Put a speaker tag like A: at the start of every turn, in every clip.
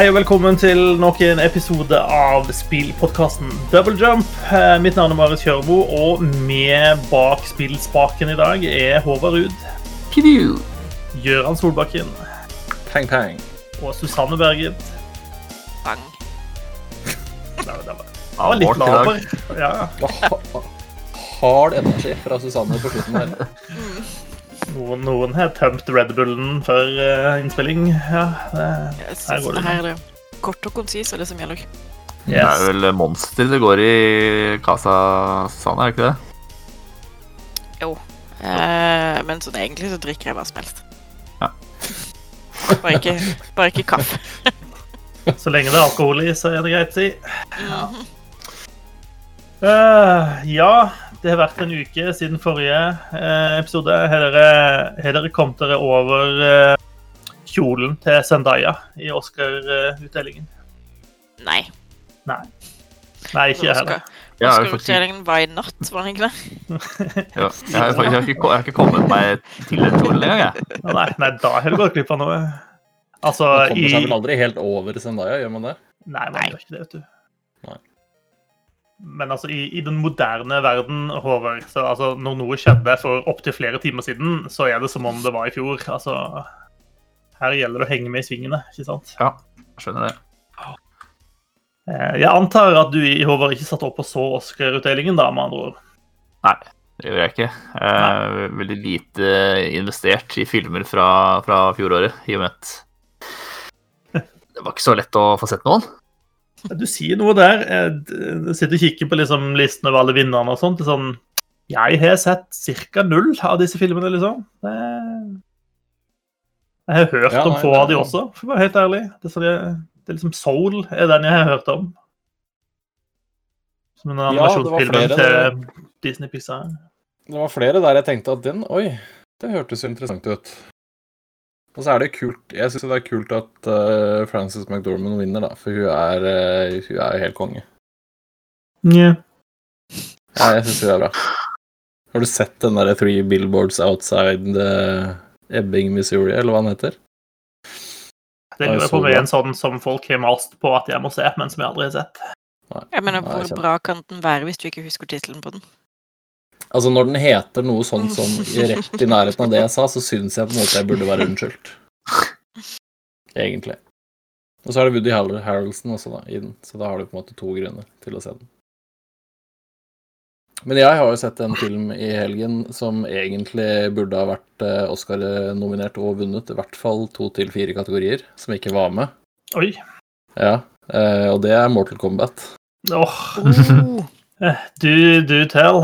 A: Hei og velkommen til nok en episode av spillpodkasten Double Jump. Eh, Mitt navn er Marit Kjørbo, og med bak spillspaken i dag er Håvard Ruud,
B: Pju.
A: Gøran Solbakken
C: Pang, pang.
A: og Susanne Berget.
D: Peng.
A: Det var, det var, det var litt laber. Ja,
C: Hard energi fra Susanne på slutten her.
A: Noen, noen har tømt Red Bullen før uh, innspilling. Ja, det, Her går det
D: her er det kort og konsis er det som gjelder.
B: Det er vel monster det går i Casa Sana, er det ikke det?
D: Eh, men sånn egentlig så drikker jeg hva som helst.
B: Ja.
D: Bare ikke, bare ikke kaffe.
A: Så lenge det er alkohol i, så er det greit, si.
D: Ja.
A: Uh, ja, det har vært en uke siden forrige eh, episode. Har dere, kommet dere over eh, kjolen til Zendaya i Oscar-utdelingen?
D: Nei.
A: Nei. Nei, ikke jeg heller.
D: Oscar-utdelingen var i natt, var den ikke det?
B: ja, jeg, har, jeg, har ikke, jeg har ikke kommet meg til et kjolen engang, jeg.
A: Nei, nei, da har du gått glipp av noe. Altså,
C: Man kommer
A: i
C: seg vel aldri helt over Zendaya, gjør man det?
A: Nei, man
D: Nei.
A: gjør ikke det, vet du.
C: Nei.
A: Men altså, i, i den moderne verden, Håvard, så altså, når noe skjedde for opptil flere timer siden, så er det som om det var i fjor. Altså, her gjelder det å henge med i svingene, ikke sant?
B: Ja, skjønner det.
A: Eh, Jeg antar at du, Håvard, ikke satt opp og så Oscar-utdelingen, da, med andre ord.
B: Nei, det gjør jeg ikke. Jeg er veldig lite investert i filmer fra, fra fjoråret, i og med at det var ikke så lett å få sett noen.
A: Du sier noe der. Jeg du sitter og kikker på liksom, listen over alle vinnerne og sånt. Det er sånn Jeg har sett ca. null av disse filmene, liksom. Jeg har hørt
C: Ja,
A: om få av de også, for å være helt ærlig. Det er, sånn det er liksom Soul er den jeg har hørt om. Som en
C: Ja, det var
A: til Disney Pixar.
C: Det var flere der jeg tenkte at den Oi, det hørtes interessant ut. Og så er det kult Jeg syns det er kult at uh, Frances McDormand vinner, da, for hun er, uh, hun er jo helt konge.
A: Yeah.
C: Ja, jeg syns hun er bra. Har du sett den derre Three Billboards Outside uh, Ebbing, Missouri, eller hva den heter?
A: Det
C: Ja,
A: lurer på
C: meg
A: en sånn som folk har mast på at jeg må se, men som jeg aldri har sett.
D: Jeg mener, hvor bra kan den være hvis du ikke husker tittelen på den?
C: Altså, når den heter noe sånt som rett i nærheten av det jeg sa, så syns jeg på en måte jeg burde være unnskyldt. Egentlig. Og så er det Woody Harrelson også, da, i den, så da har du på en måte to grunner til å se den. Men jeg har jo sett en film i helgen som egentlig burde ha vært eh, Oscar-nominert og vunnet i hvert fall to til fire kategorier, som ikke var med.
A: Oi.
C: Ja, eh, og det er Mortal Kombat.
A: Åh,
D: Oh,
A: du, du tell.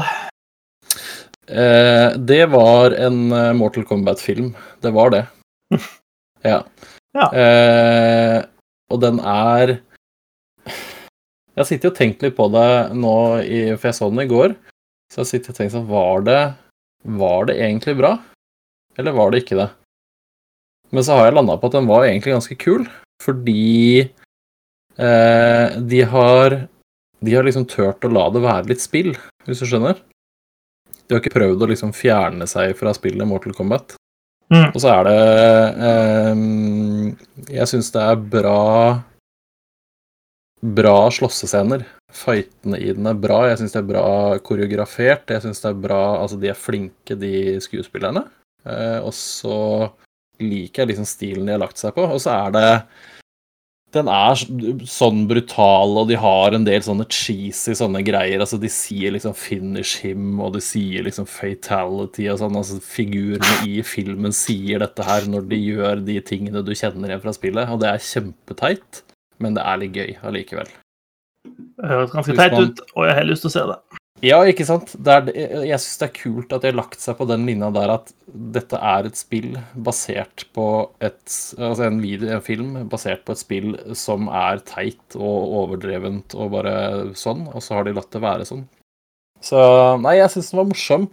C: Eh, det var en eh, Mortal Kombat-film. Det var det. Ja.
A: Ja.
C: Eh, og den er Jeg har sittet og tenkt litt på det nå, i, for jeg så den i går. Så jeg har sittet og tenkt sånn Var det, var det egentlig bra? Eller var det ikke det? Men så har jeg landa på at den var egentlig ganske kul, fordi eh, de har De har liksom turt å la det være litt spill, hvis du skjønner. De har ikke prøvd å liksom fjerne seg fra spillet Mortal Kombat.
A: Mm.
C: Og så er det eh, Jeg syns det er bra Bra slåssescener. Fightene i den er bra. Jeg syns det er bra koreografert. Jeg synes det er bra Altså, de er flinke, de skuespillerne. Eh, og så liker jeg liksom stilen de har lagt seg på. Og så er det den er sånn brutal, og de har en del sånne cheesy sånne greier. Altså, de sier liksom 'finish him', og de sier liksom 'fatality' og sånn. Altså, figurene i filmen sier dette her når de gjør de tingene du kjenner igjen fra spillet, og det er kjempeteit, men det er litt gøy allikevel.
A: Det høres ganske teit ut, og jeg har lyst til å se det.
C: Ja, ikke sant? Er, jeg syns det er kult at de har lagt seg på den linja der at dette er et spill basert på et Altså en, video, en film basert på et spill som er teit og overdrevent og bare sånn, og så har de latt det være sånn. Så nei, jeg syns den var morsom.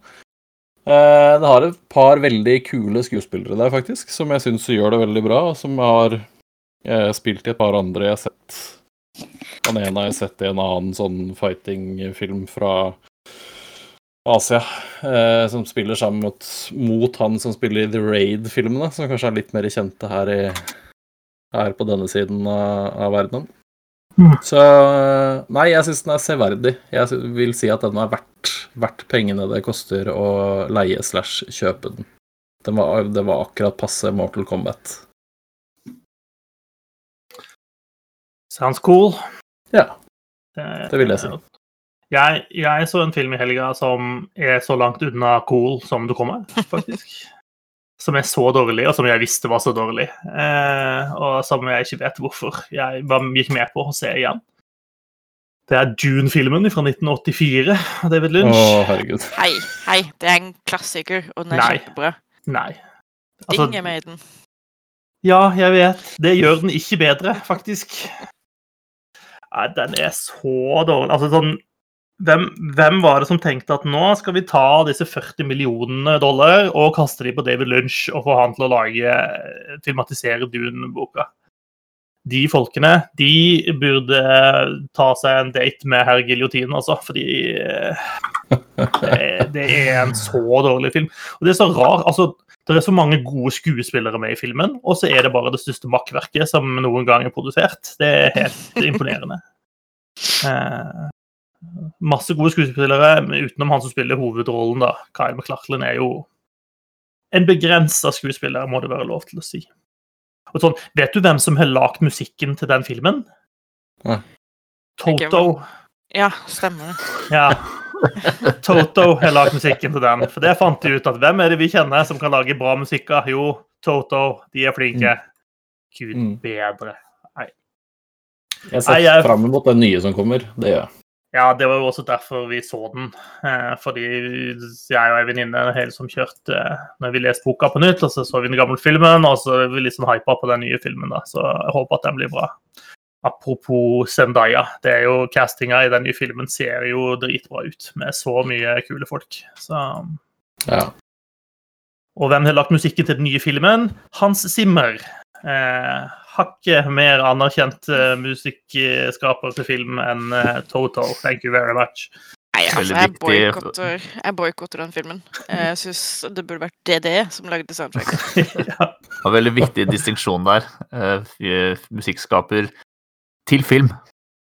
C: Eh, det har et par veldig kule skuespillere der, faktisk, som jeg syns gjør det veldig bra, og som har eh, spilt i et par andre jeg har sett Han ene har jeg sett i en annen sånn fighting-film fra Asia, eh, som spiller sammen mot, mot han som spiller i The Raid-filmene, som kanskje er litt mer kjente her i her på denne siden av, av verdenen.
A: Mm.
C: Så Nei, jeg syns den er severdig. Jeg vil si at den er verdt, verdt pengene det koster å leie slash kjøpe den. den var, det var akkurat passe Mortal Kombat.
A: Sounds cool.
C: Ja, det vil jeg si.
A: Jeg, jeg så en film i helga som er så langt unna cool som du kommer, faktisk. Som er så dårlig, og som jeg visste var så dårlig. Eh, og som jeg ikke vet hvorfor jeg bare gikk med på å se igjen. Det er Dune-filmen fra 1984 David Lynch.
C: Å, herregud.
D: Hei, hei, det er en klassiker, og den er
A: Nei.
D: kjempebra.
A: Nei. Altså,
D: Ding er med i den.
A: ja, jeg vet. Det gjør den ikke bedre, faktisk. Nei, den er så dårlig. Altså sånn hvem, hvem var det som tenkte at nå skal vi ta disse 40 millionene dollar og kaste de på David Lynch og få han til å lage filmatisere Dune-boka? De folkene de burde ta seg en date med herr Giljotin, altså. Fordi eh, det, det er en så dårlig film. Og det er så rar, altså det er så mange gode skuespillere med i filmen, og så er det bare det største makkverket som noen gang er produsert. Det er helt imponerende. Eh, masse gode skuespillere, utenom han som spiller hovedrollen, da. Kyle MacLachlan er jo en begrensa skuespiller, må det være lov til å si. Og sånn, Vet du hvem som har lagd musikken til den filmen?
C: Ja.
A: Toto.
D: Ja, stemmer det.
A: Ja. Toto har lagd musikken til den. For det fant de ut at hvem er det vi kjenner som kan lage bra musikk? av? Jo, Toto. De er flinke. Gud
C: Mm.
A: bedre.
C: Jeg
A: Nei,
C: ser
A: jeg-
C: fram mot den nye som kommer. Det gjør jeg.
A: Ja, det var jo også derfor vi så den. Eh, fordi jeg og ei venninne hele som kjørte eh, når vi leste boka på nytt, og så så vi den gamle filmen, og så er vi litt sånn hypa på den nye filmen, da. Så jeg håper at den blir bra. Apropos Zendaya, det er jo castinga i den nye filmen ser jo dritbra ut, med så mye kule folk. Så
C: Ja.
A: Og hvem har lagt musikken til den nye filmen? Hans Zimmer. Eh, hakket mer anerkjent eh, musikkskaper til film enn eh, Toto. Thank you very much.
D: Nei, altså, jeg boikotter, den filmen. Jeg syns det burde vært DDE som lagde soundtracket.
A: ja.
B: Veldig viktig distinksjon der. Eh, Musikkskaper til film.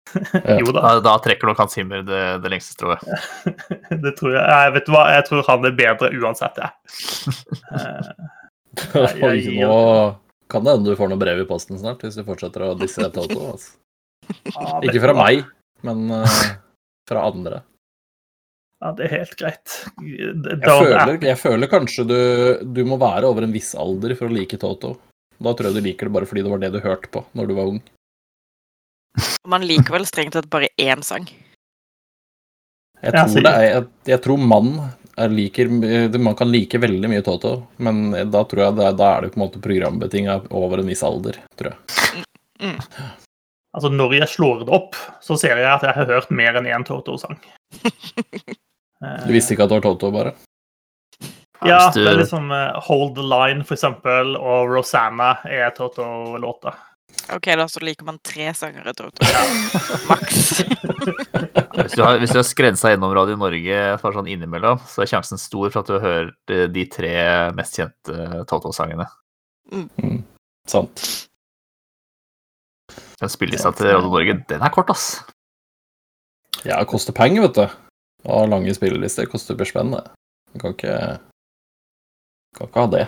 A: Jo da,
B: Da, da trekker nok Hans Zimmer det, det lengste strået.
A: det tror jeg. jeg. Vet du hva, jeg tror han er bedre uansett, jeg. Eh,
C: Oi,
A: jeg-
C: nå kan det hende du får noe brev i posten snart, hvis du fortsetter å disse Toto. Altså.
A: Ah,
C: Ikke fra meg, men uh, fra andre.
A: Ja, det er helt greit.
C: Jeg føler, jeg føler kanskje du, du må være over en viss alder for å like Toto. Da tror jeg du liker det bare fordi det var det du hørte på når du var ung.
D: Man liker vel strengt tatt bare én sang.
C: Jeg tror, det er, jeg, jeg tror man, er liker Man kan like veldig mye Toto, men da tror jeg det, da er det på en måte programbetinga over en viss alder, tror jeg.
D: Mm.
A: Altså, når jeg slår det opp, så ser jeg at jeg har hørt mer enn én Toto-sang. Eh,
C: Du visste ikke at det var Toto, bare?
A: Ja, det er liksom eh, Hold the Line, for eksempel, og Rosanna er Toto-låter.
D: OK, da så liker man tre sanger i Toto. Maks.
B: Hvis du har, hvis du har skredd seg gjennom Radio Norge for sånn innimellom, så er sjansen stor for at du hørt eh, de tre mest kjente Toto-sangene.
C: Sant.
B: Den spillelista til Radio Norge, den er kort, ass.
C: Ja, det koster penger, vet du. Å ha lange spillelister koster per spenn, det. Du kan ikke Kan ikke ha det.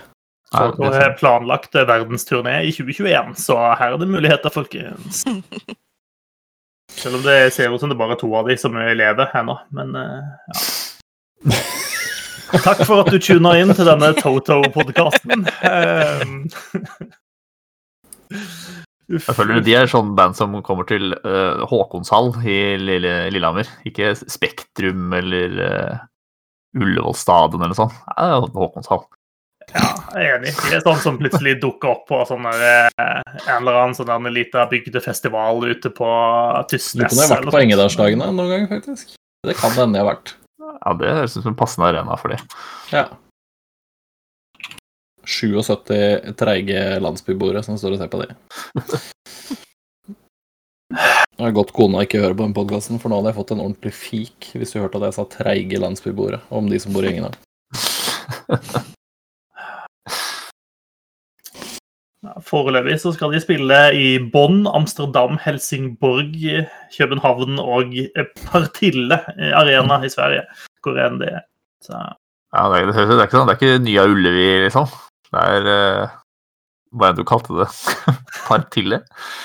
A: Så jeg har planlagt verdensturné i 2021, så her er det muligheter, folkens. Selv om det ser ut som det bare er to av de som er i leve ennå, men eh, ja. Takk for at du tuna inn til denne Toto-podkasten.
B: Jeg føler de er sånn band som kommer til uh, Håkonshall i Lille, Lillehammer. Ikke Spektrum eller uh, Ullevål stadion eller sånn. Ja, Håkonshall.
A: Ja, jeg er enig. Det er sånn som plutselig dukker opp på sånne, eh, en eller annen sånn liten lita bygdefestival ute på
C: Lurer
A: Tysnes.
C: på om jeg har vært på. Engedalsdagene noen gang, faktisk. Det kan hende jeg har vært.
B: Ja, det høres ut som en passende arena for det.
C: Ja. 77 treige landsbyboere som står og ser på det. Det er godt kona ikke hører på den podkasten, for nå hadde jeg fått en ordentlig fik hvis du hørte at jeg sa treige landsbyboere om de som bor i Engedal.
A: Ja, Foreløpig så skal de spille i Bonn, Amsterdam, Helsingborg, København og Partille Arena i Sverige. Hvor enn det er. Så,
B: Ja, det, er, det, er ikke sånn, det er ikke Nya Ullevi, liksom. Det er uh, Hva er det du kalte det? Partille?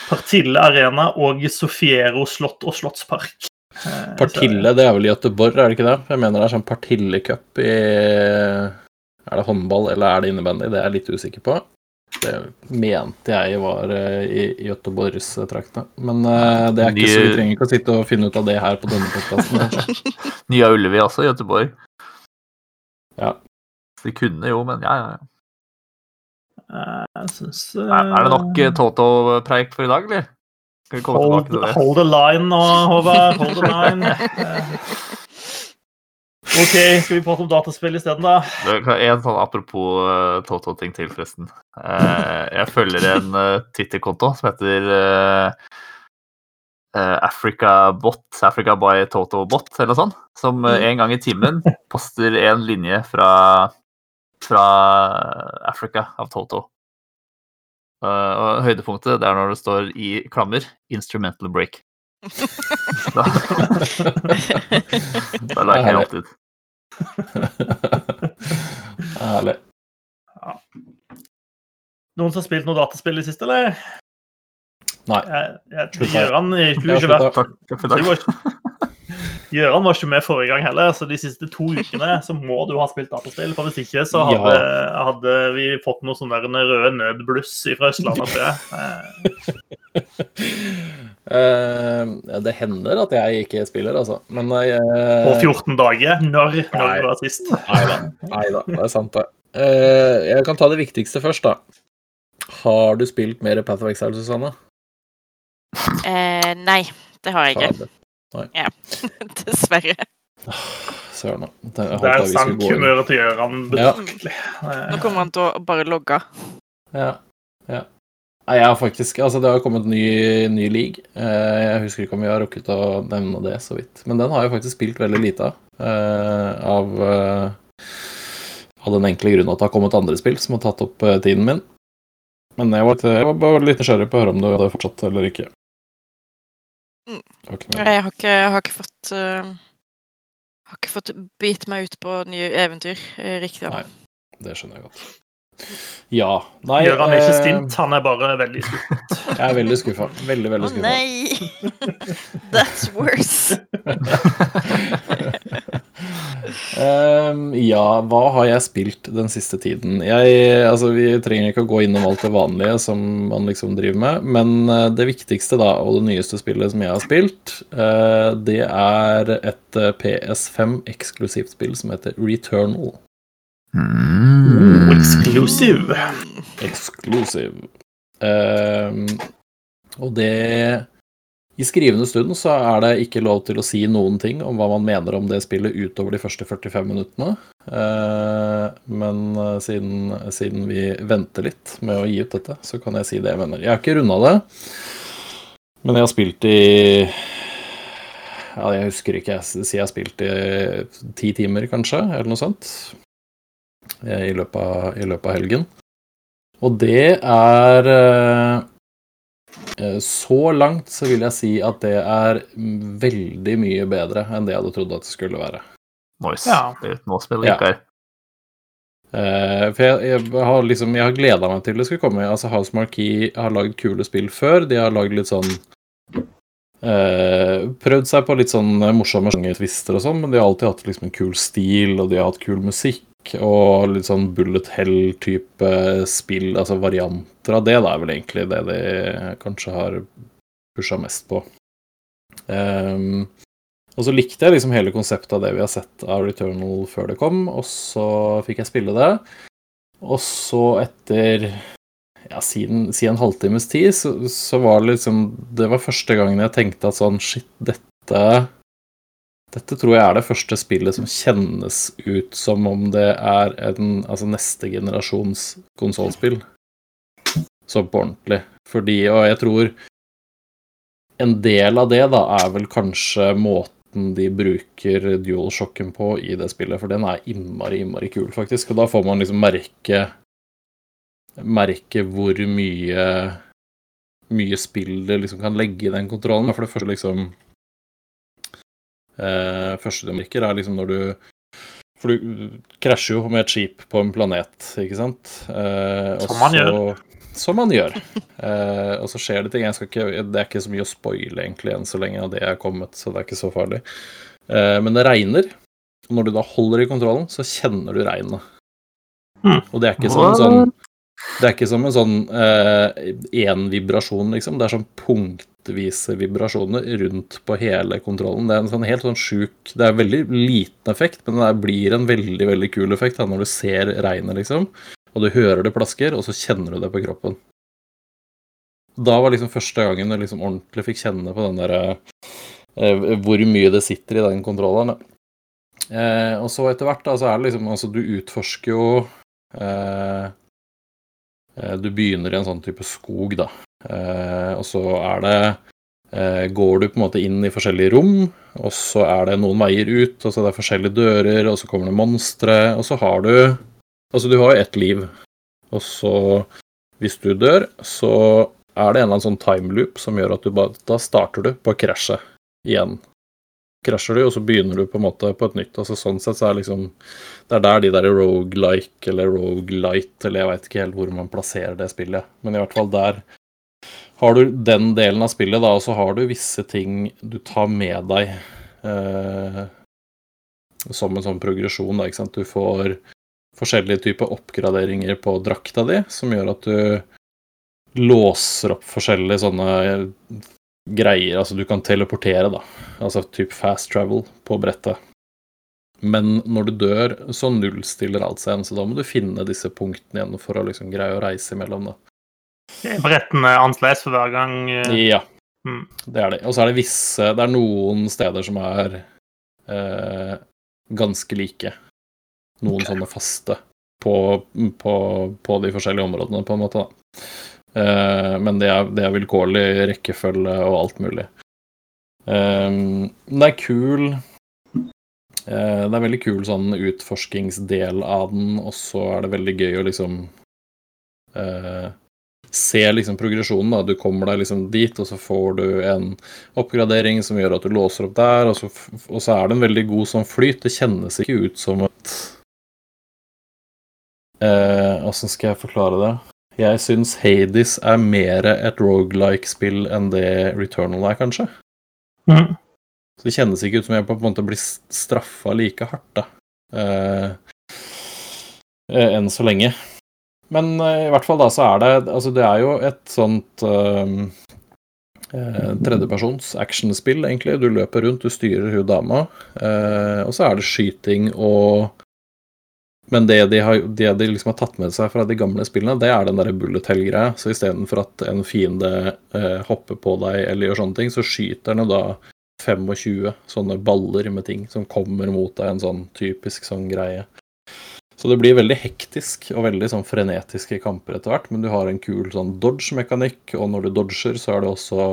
A: Partille Arena og Sofiero slott og slottspark. Eh,
C: Partille, det er vel i Göteborg, er det ikke det? Jeg mener det er sånn Partille-cup i Er det håndball eller er det innebandy? Det er jeg litt usikker på. Det mente jeg var eh, i Göteborgs-traktene. Men eh, det er ikke så vi trenger ikke å sitte og finne ut av det her på denne podkasten.
B: Nya Ullevi også, i Göteborg.
C: Ja.
B: De kunne jo, men ja, ja. ja.
A: Eh, Jeg synes,
B: Er, er det nok eh, Toto-preik for i dag, eller? Skal vi komme
A: Hold,
B: tilbake til det?
A: hold the line nå, Håvard. Hold the line. OK, skal vi prate om dataspill isteden, da?
B: Det kan- En sånn apropos uh, Toto-ting til, forresten. Uh, jeg følger en uh, Twitter-konto som heter eh, eh, Africa Bot, Africa by Toto Bot, eller noe sånt. Som en gang i timen poster en linje fra, fra Africa av Toto. Eh, og høydepunktet det er når det står i klammer 'instrumental break'. Da, da liker jeg alltid.
C: Herlig.
A: Noen som har spilt noe dataspill i det siste, eller?
C: Nei.
A: Gjøran var ikke- var ikke med forrige gang heller, så de siste to ukene så må du ha spilt dataspill. For hvis ikke så hadde, hadde vi fått noe sånn røde nødbluss fra Østlandet.
C: ja, det hender at jeg ikke spiller, altså. Men jeg
A: På 14 dager. Når, når
C: Nei.
A: var sist?
C: Nei da. Nei da, det er sant, det. Uh, jeg kan ta det viktigste først, da. Har du spilt mer Path of Exile, Susanne?
D: Eh, nei, det har jeg ikke.
C: Ja.
D: Dessverre.
C: Søren, da. Det- er sant
A: humøret til Gjøran
C: Ja.
D: Nå kommer han til å bare logge.
C: Ja. ja. Nei, jeg har faktisk Altså, det har kommet ny, ny league. Eh, jeg husker ikke om vi har rukket å nevne det så vidt. Men den har jeg faktisk spilt veldig lite av. eh, av eh, av den enkle grunn at det har kommet andre spill som har tatt opp tiden min. Men jeg var, jeg var bare litt nysgjerrig på å høre om du hadde fortsatt eller ikke.
D: Mm.
C: Noe-
D: Jeg har ikke, jeg har ikke fått uh, Har ikke fått bitt meg ut på nye eventyr riktig
C: Nei. Det skjønner jeg godt. Ja. Nei
A: Gjøran er ikke
C: eh,
A: stint, han er bare veldig skuffet.
C: Jeg er veldig skuffa. Veldig,
D: Å
C: veldig skuffa.
D: nei! That's worse.
C: um, ja, hva har jeg spilt den siste tiden? Jeg, altså, vi trenger ikke å gå innom alt det vanlige som man liksom driver med, men eh, det viktigste da, og det nyeste spillet som jeg har spilt, uh, det er et eh, PS5 eksklusivt spill som heter Returnal.
B: Mm.
A: Exclusive.
C: Exclusive. Ehm, og det I skrivende stund så er det ikke lov til å si noen ting om hva man mener om det spillet utover de første 45 minuttene. Uh, men eh, siden, siden vi venter litt med å gi ut dette, så kan jeg si det jeg mener. Jeg har ikke runda det, men jeg har spilt i Ja, jeg husker ikke. Jeg sier jeg har spilt i ti timer, kanskje, eller noe sånt. Eh, I løpet av, i løpet av helgen. Og det er eh, eh, Så langt så vil jeg si at det er veldig mye bedre enn det jeg hadde trodd at det skulle være.
B: Nice.
A: Ja.
B: Det er Nå spiller
C: Ja.
B: ikke her.
C: Eh, for jeg, jeg har liksom Jeg har gleda meg til det skulle komme. Altså House Marquee har lagd kule spill før. De har lagd litt sånn eh, Prøvd seg på litt sånn morsomme sjangertvister og sånn, men de har alltid hatt liksom en kul stil, og de har hatt kul musikk. Og litt sånn bullet hell-type spill, altså varianter av det, da er vel egentlig det de kanskje har pusha mest på. Um, og så likte jeg liksom hele konseptet av det vi har sett av Returnal før det kom, og så fikk jeg spille det. Og så etter ja, siden, siden en halvtimes tid, så, så var det liksom Det var første gangen jeg tenkte at sånn Shit, dette Dette tror jeg er det første spillet som kjennes ut som om det er en altså neste generasjons konsollspill. Så på ordentlig. Fordi, og jeg tror en del av det da er vel kanskje måten de bruker dualshocken på i det spillet, for den er innmari, innmari kul, faktisk. Og da får man liksom merke merke hvor mye mye spill det liksom kan legge i den kontrollen. For det første liksom eh, Første du er liksom når du For du krasjer jo med et skip på en planet, ikke sant? Eh,
A: som man så, gjør.
C: Som man gjør. Eh, og så skjer det ting. Ikke, det er ikke så mye å spoile egentlig enn så lenge av det er kommet, så det er ikke så farlig. Eh, men det regner. Og når du da holder i kontrollen, så kjenner du regnet. Mm. Og det er ikke som en sånn det er ikke som en sånn én eh, vibrasjon, liksom. Det er sånn punktvise vibrasjoner rundt på hele kontrollen. Det er en sånn helt sånn sjuk Det er veldig liten effekt, men det blir en veldig veldig kul effekt da, når du ser regnet, liksom. Og du hører det plasker, og så kjenner du det på kroppen. Da var liksom første gangen du liksom ordentlig fikk kjenne på den derre eh, Hvor mye det sitter i den kontrolleren. Eh, og så etter hvert, da, så er det liksom Altså, du utforsker jo eh, Eh, du begynner i en sånn type skog, da. Eh, og så er det eh, Går du på en måte inn i forskjellige rom, og så er det noen veier ut, og så er det forskjellige dører, og så kommer det monstre, og så har du Altså, du har jo ett liv, og så Hvis du dør, så er det en eller annen sånn timeloop som gjør at du bare Da starter du på krasjet igjen krasjer du, og så begynner du på en måte på et nytt. altså Sånn sett så er liksom Det er der de der rogelike eller rogelight, eller jeg veit ikke helt hvor man plasserer det spillet, men i hvert fall der har du den delen av spillet, da, og så har du visse ting du tar med deg eh, som en sånn progresjon. Da, ikke sant? Du får forskjellige typer oppgraderinger på drakta di, som gjør at du låser opp forskjellige sånne greier. Altså, du kan teleportere, da. Altså type fast travel på brettet. Men når du dør, så nullstiller alt seg igjen, så da må du finne disse punktene igjen for å liksom greie å reise imellom, da.
A: Brettene annerledes for hver gang?
C: Eh. Ja, mm. det er det. Og så er det visse Det er noen steder som er eh, ganske like. Noen okay. sånne faste på, på, på, de forskjellige områdene, på en måte. Eh, men det er, det er, vilkårlig rekkefølge og alt mulig. Um, det er kul uh, Det er veldig kul sånn utforskingsdel av den, og så er det veldig gøy å liksom uh, se liksom progresjonen. da, Du kommer deg liksom dit, og så får du en oppgradering som gjør at du låser opp der, og så, og så er det en veldig god sånn flyt. Det kjennes ikke ut som et Åssen skal jeg forklare det? Jeg syns Hades er mer et rogelike-spill enn det Returnal er, kanskje. Mm. Så det kjennes ikke ut som jeg på en måte blir straffa like hardt, da. Eh, eh, enn så lenge. Men eh, i hvert fall da så er det Altså, det er jo et sånt eh tredjepersons actionspill, egentlig. Du løper rundt, du styrer hun dama, eh, og så er det skyting og men det de, har, det de liksom har tatt med seg fra de gamle spillene, det er den der bullet hell-greia. Så istedenfor at en fiende eh, hopper på deg eller gjør sånne ting, så skyter den da 25 sånne baller med ting som kommer mot deg, en sånn typisk sånn greie. Så det blir veldig hektisk og veldig sånn frenetiske kamper etter hvert, men du har en kul sånn dodge-mekanikk, og når du dodger, så er det også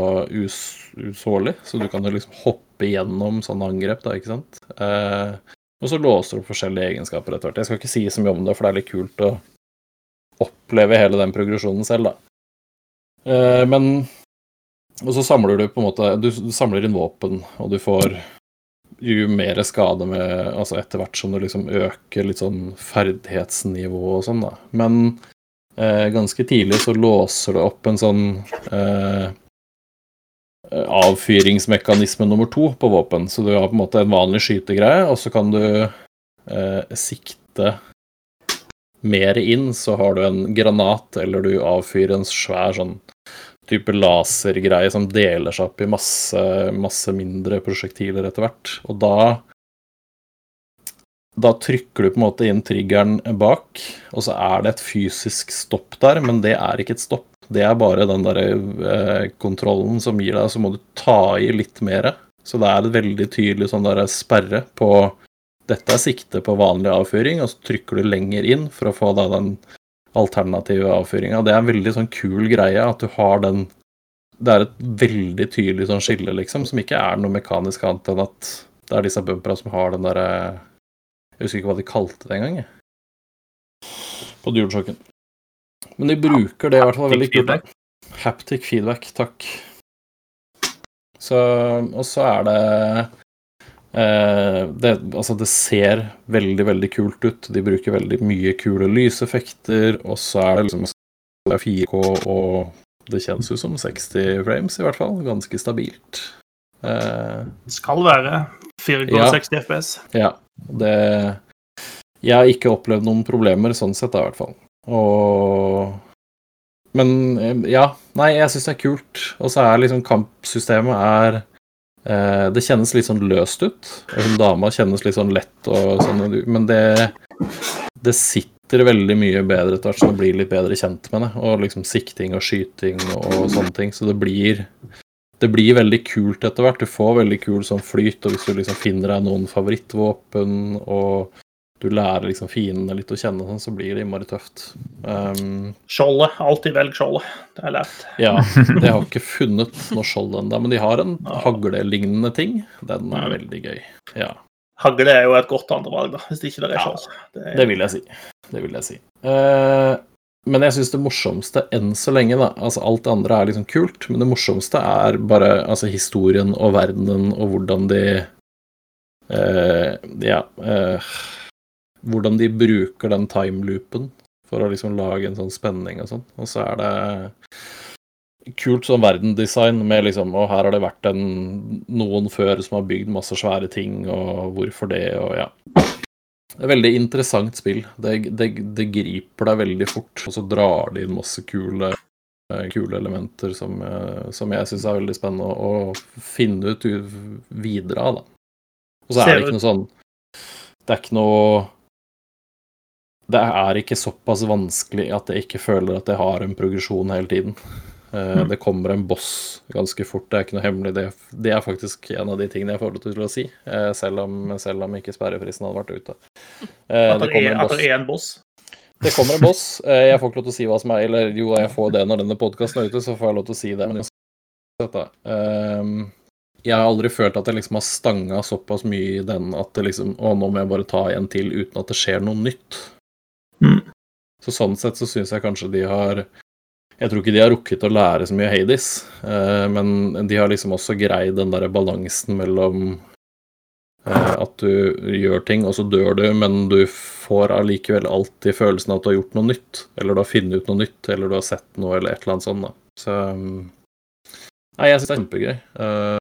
C: us usårlig, så du kan liksom hoppe gjennom sånne angrep, da, ikke sant. Eh, og så låser du opp forskjellige egenskaper etter hvert. Jeg skal ikke si så mye om det, for det er litt kult å oppleve hele den progresjonen selv, da. Eh, men Og så samler du på en måte Du samler inn våpen, og du får jo mer skade med Altså etter hvert som du liksom øker litt sånn ferdighetsnivå og sånn, da. Men eh, ganske tidlig så låser du opp en sånn eh, avfyringsmekanisme nummer to på våpen. Så du har på en måte en vanlig skytegreie, og så kan du eh, sikte mer inn, så har du en granat, eller du avfyrer en svær sånn type lasergreie som deler seg opp i masse, masse mindre prosjektiler etter hvert. Og da da trykker du på en måte inn triggeren bak, og så er det et fysisk stopp der, men det er ikke et stopp. Det er bare den der eh, kontrollen som gir deg, så må du ta i litt mer. Så det er et veldig tydelig sånn der sperre på dette er sikte på vanlig avføring, og så trykker du lenger inn for å få da den alternative avfyringa. Det er en veldig sånn kul greie at du har den Det er et veldig tydelig sånn skille, liksom, som ikke er noe mekanisk annet enn at det er disse bumpera som har den derre Jeg husker ikke hva de kalte det engang, jeg. På DualShocken. Men de bruker det i hvert fall veldig kult. Haptic feedback, takk. Så, og så er det eh, det, altså det ser veldig, veldig kult ut. De bruker veldig mye kule lyseffekter, og så er det liksom det er 4K, og det kjennes jo som 60 frames, i hvert fall. Ganske stabilt. Eh,
A: Skal være 4K
C: Ja.
A: 60 FPS.
C: ja, det Jeg har ikke opplevd noen problemer sånn sett, da, i hvert fall. Og Men eh, ja, nei, jeg syns det er kult. Og så er liksom kampsystemet er eh, Det kjennes litt sånn løst ut. Hun dama kjennes litt sånn lett og sånn, men det Det sitter veldig mye bedre etter hvert som du blir litt bedre kjent med det. Og liksom sikting og skyting og sånne ting. Så det blir det blir veldig kult etter hvert. Du får veldig kul sånn flyt, og hvis du liksom finner deg noen favorittvåpen, og du lærer liksom fiendene litt å kjenne, sånn, så blir det innmari tøft. Um,
A: Skjoldet. Alltid velg skjoldet. Det er lett. lært.
C: ja, Det har ikke funnet noe skjold ennå, men de har en haglelignende ting. Den er
A: Mm.
C: veldig gøy. Ja,
A: Hagle er jo et godt andrevalg, da, hvis ikke det er skjold. Det er-
C: det vil jeg si. Det vil jeg si. Uh, men jeg syns det morsomste enn så lenge, da Altså alt det andre er liksom kult, men det morsomste er bare altså historien og verdenen og hvordan de uh, Ja. Eh, hvordan de bruker den timeloopen for å liksom lage en sånn spenning og sånn. Og så er det kult sånn verdendesign med liksom Og her har det vært en, noen før som har bygd masse svære ting, og hvorfor det, og ja. Det er veldig interessant spill. Det, det, det griper deg veldig fort, og så drar de inn masse kule, kule elementer som, eh, som jeg syns er veldig spennende å, å finne ut videre av. Da. Og så er det ikke noe sånn Det er ikke noe Det er ikke såpass vanskelig at jeg ikke føler at jeg har en progresjon hele tiden. Mm. Det kommer en boss ganske fort, det er ikke noe hemmelig. Det, det er faktisk en av de tingene jeg får lov til å si, eh, selv om, selv om ikke sperrefristen hadde vært ute. Eh,
A: At
C: Det
A: er,
C: en
A: at
C: boss.
A: det er en boss.
C: Det kommer en boss. Eh, Jeg får ikke lov til å si hva som er Eller jo, jeg får det når denne podkasten er ute, så får jeg lov til å si det. Men. Ehm, jeg har aldri følt at jeg liksom har stanga såpass mye i den at det liksom Å, nå må jeg bare ta en til uten at det skjer noe nytt.
A: Mm.
C: Så sånn sett så syns jeg kanskje de har Jeg tror ikke de har rukket å lære så mye Hades, eh, men de har liksom også greid den derre balansen mellom eh, at du gjør ting, og så dør du, men du får allikevel alltid følelsen av at du har gjort noe nytt, eller du har funnet ut noe nytt, eller du har sett noe, eller et eller annet sånt. da. Så um, Nei, jeg syns det er kjempegøy. Eh,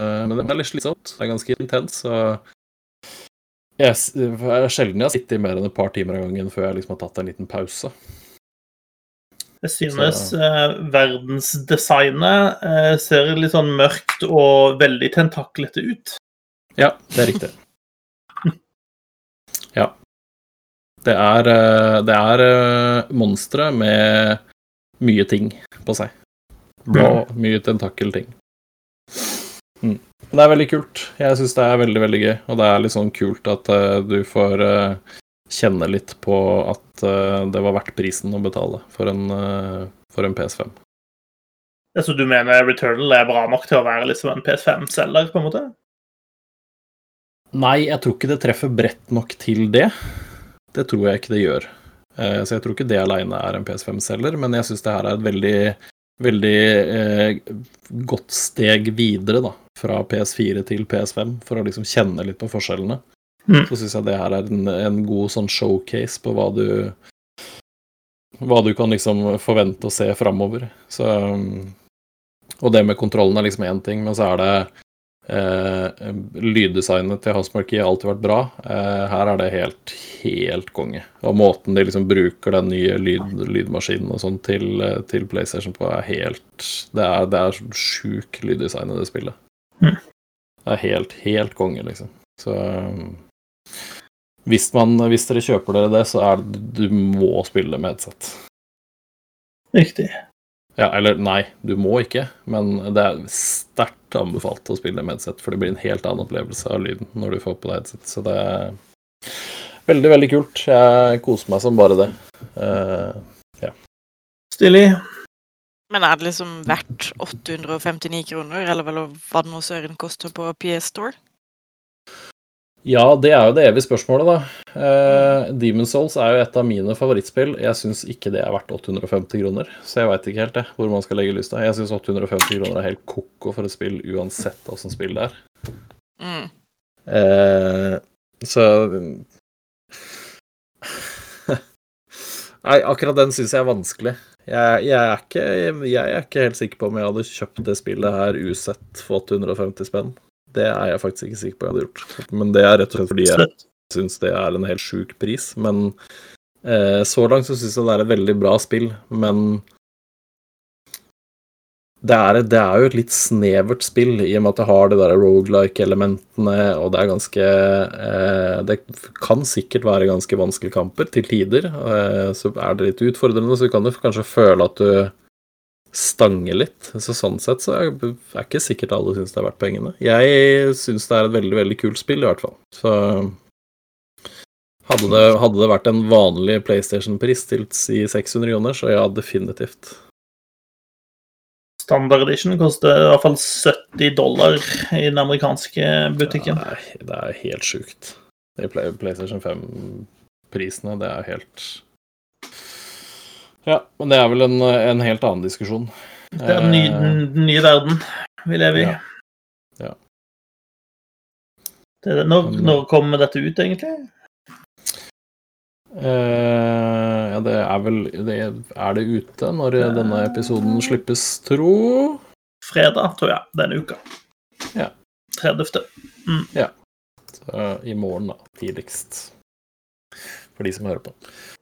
C: eh, men det er litt slitsomt. Det er ganske intens, så jeg, er sjelden jeg har sittet i mer enn et par timer av gangen før jeg liksom har tatt en liten pause.
A: Jeg synes eh, verdensdesignet eh, ser litt sånn mørkt og veldig tentaklete ut.
C: Ja, det er riktig. Ja. Det er, eh, det er eh, monstre med mye ting på seg. Blå, mye tentakelting. Det er veldig kult. Jeg syns det er veldig, veldig gøy. Og det er litt sånn kult at uh, du får uh, kjenne litt på at uh, det var verdt prisen å betale for en, for en PS5.
A: Ja, Så du mener Returnal er bra nok til å være liksom en PS5-selger, på en måte?
C: Nei, jeg tror ikke det treffer bredt nok til det. Det tror jeg ikke det gjør. Så jeg tror ikke det aleine er en PS5-selger, men jeg syns det her er et veldig, veldig godt steg videre, da. Fra PS4 til PS5, for å liksom kjenne litt på forskjellene.
A: Mm.
C: Så syns jeg det her er en, en god sånn showcase på hva du Hva du kan liksom forvente å se framover. Så um, Og det med kontrollen er liksom én ting, men så er det Eh, lyddesignet til Housemarque har alltid vært bra. Eh, her er det helt, helt konge. Og måten de liksom bruker den nye lyd, lydmaskinen og sånn til, eh, til PlayStation på, er helt Det er, det er sjuk lyddesign i det spillet.
A: Mm.
C: Det er helt, helt konge, liksom. Så um, hvis, man, hvis dere kjøper dere det, så er det Du må spille med headset.
A: Riktig.
C: Ja, eller nei, du må ikke, men det er sterkt anbefalt å spille med headset, for det blir en helt annen opplevelse av lyden når du får på deg headset. Så det er veldig, veldig kult. Jeg koser meg som bare det. Eh,
A: Stilig.
D: Men er det liksom verdt 859 kroner, eller hva det nå søren koster på PS Store?
C: Ja, det er jo det evige spørsmålet, da. Uh, Demon Souls er jo et av mine favorittspill. Jeg syns ikke det er verdt 850 kroner, så jeg veit ikke helt det, hvor man skal legge lysta. Jeg syns 850 kroner er helt ko-ko for et spill uansett åssen spill det er.
D: Mm.
C: Uh, så Nei, akkurat den syns jeg er vanskelig. Jeg, jeg, er ikke, jeg, er ikke, helt sikker på om jeg hadde kjøpt det spillet her usett for 850 spenn. Det er jeg faktisk ikke sikker på jeg hadde gjort. Men det er rett og slett fordi jeg syns det er en helt sjuk pris. Men eh, så langt så syns jeg det er et veldig bra spill, men det er, det er, jo et litt snevert spill, i og med at det har de der rogelike-elementene, og det er ganske eh, Det kan sikkert være ganske vanskelige kamper til tider. Eh, så er det litt utfordrende, så kan du kanskje føle at du stanger litt. Så sånn sett så er det ikke sikkert alle syns det er verdt pengene. Jeg syns det er et veldig, veldig kult spill, i hvert fall. Så hadde det, hadde det vært en vanlig PlayStation-pris til si 600 kroner, så ja, definitivt.
A: Standard edition koster i hvert fall 70 dollar i den amerikanske butikken.
C: Ja, det er helt sjukt. Er PlayStation 5-prisene, det er helt Ja, men det er vel en, en helt annen diskusjon.
A: Det er den nye, den eh, nye verden vi lever i. Ja.
C: ja.
A: Det, når, når kommer dette ut, egentlig?
C: Uh, ja, det er vel det, Er det ute når denne episoden slippes, tro?
A: Fredag, tror jeg, denne uka.
C: Ja.
A: 30. Mm.
C: Ja. Så, I morgen, da. Tidligst. For de som hører på.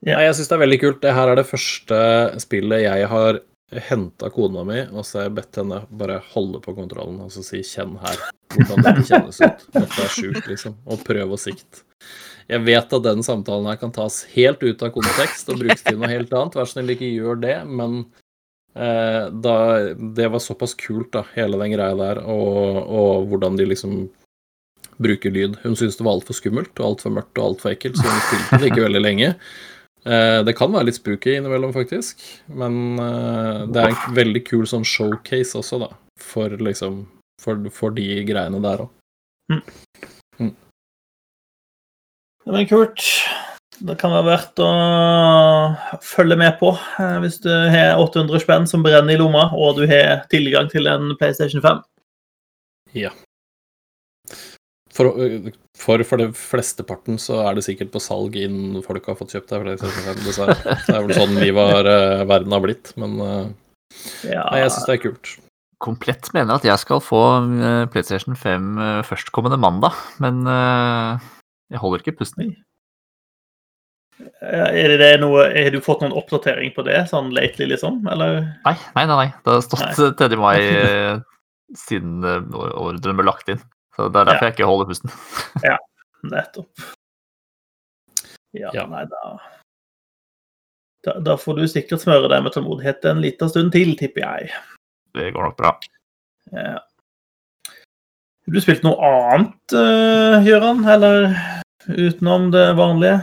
C: Ja. Nei, jeg syns det er veldig kult. Det her er det første spillet jeg har henta kona mi, og så har jeg bedt henne bare holde på kontrollen og så si 'kjenn her'. Hvordan det kjennes ut. Dette er sjukt, liksom. Og prøv å sikte. Jeg vet at den samtalen her kan tas helt ut av kontekst og brukes til noe helt annet. Vær snill, ikke gjør det. Men eh, da, det var såpass kult, da, hele den greia der, og, og hvordan de liksom bruker lyd. Hun syntes det var altfor skummelt og altfor mørkt og altfor ekkelt, så hun spilte det ikke veldig lenge. Eh, det kan være litt spooky innimellom, faktisk, men eh, det er en veldig kul sånn showcase også, da, for liksom For, for de greiene der òg.
A: Det var kult. Det kan være verdt å følge med på eh, hvis du har 800 spenn som brenner i lomma, og du har tilgang til en PlayStation 5.
C: Ja. For, for, for det flesteparten så er det sikkert på salg innen folk har fått kjøpt det. PlayStation 5, dessverre. Det er vel sånn livet har, eh, verden har blitt, men ja. nei, jeg syns det er kult.
B: Komplett mener at jeg skal få PlayStation 5 førstkommende mandag, men jeg holder ikke pusten.
A: Er det noe, Har du fått noen oppdatering på det, sånn lately, liksom? Eller?
B: Nei, nei, nei. nei. Det har stått 3. mai eh, siden eh, ordren ble lagt inn. Så Det er derfor ja. jeg ikke holder pusten.
A: ja, nettopp. Ja, ja, nei, da, da Da får du sikkert smøre deg med tålmodighet en liten stund til, tipper jeg.
B: Det går nok bra.
A: Ja. Har du spilt noe annet, Gøran? Eller utenom det vanlige?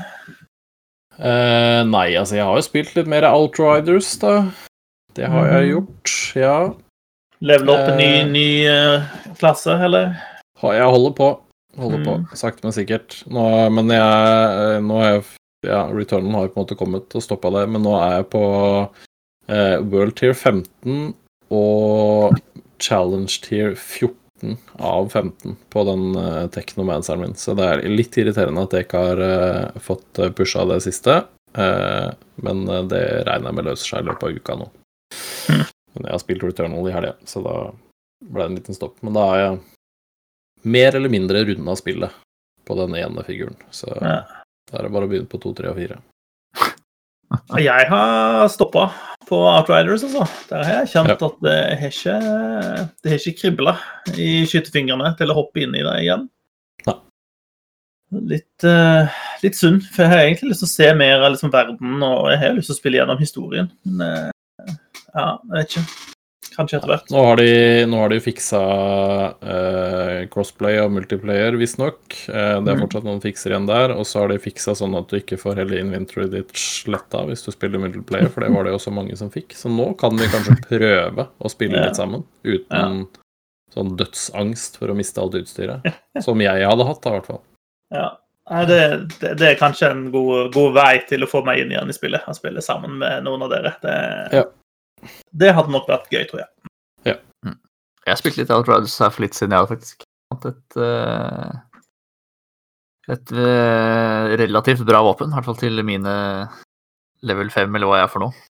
C: Uh, nei, altså jeg har jo spilt litt mer Outriders, da. Det har mm. jeg mhm. gjort, ja.
A: Level opp en ny, uh, ny uh, klasse, eller?
C: Jeg holder på. Holder mm. på, mhm. sakte, men sikkert. Nå, men jeg, nå er jeg ja, Returnen har jo på en måte kommet og stoppa det, men nå er jeg på World Tier 15 og Challenge Tier 14 av 15 på den uh, Technomanceren min. Så det er litt irriterende at jeg ikke har uh, fått uh, pusha det siste. Uh, men det regner jeg med løser seg i løpet av uka nå. Mm. Men jeg har spilt Returnal i helga, så da ble det en liten stopp. Men da har jeg mer eller mindre runda spillet på den ene figuren. Så ja. da er det bare å begynne på to, tre og fire.
A: Jeg har stoppa på Outriders, altså. Der har jeg kjent ja. at det har ikke, det har ikke kribla i skytefingrene til å hoppe inn i det igjen.
C: Ja.
A: Litt, uh, litt synd, for jeg har egentlig lyst til å se mer av liksom, verden, og jeg har lyst til å spille gjennom historien. Men uh, ja, jeg vet ikke. Kanskje etter hvert.
C: Nå har de, nå har de fiksa uh, crossplay og multiplayer, visstnok. Uh, det er mm. fortsatt noen fikser igjen der. Og så har de fiksa sånn at du ikke får hele inventory ditt sletta hvis du spiller multiplayer, for det var det også mange som fikk. Så nå kan vi kanskje prøve å spille litt sammen uten ja. sånn dødsangst for å miste alt utstyret. Som jeg hadde hatt, da, i hvert fall.
A: Ja. Det, det, det er kanskje en god, god, vei til å få meg inn igjen i spillet. Å spille sammen med noen av dere. Det,
C: ja.
A: Det hadde nok vært gøy, tror jeg.
C: Ja.
B: Mm. Jeg spilt litt Outriders her for litt siden, jeg hadde faktisk Fant et uh, et uh, relativt bra våpen. I hvert fall til mine level 5, eller hva jeg er for noe.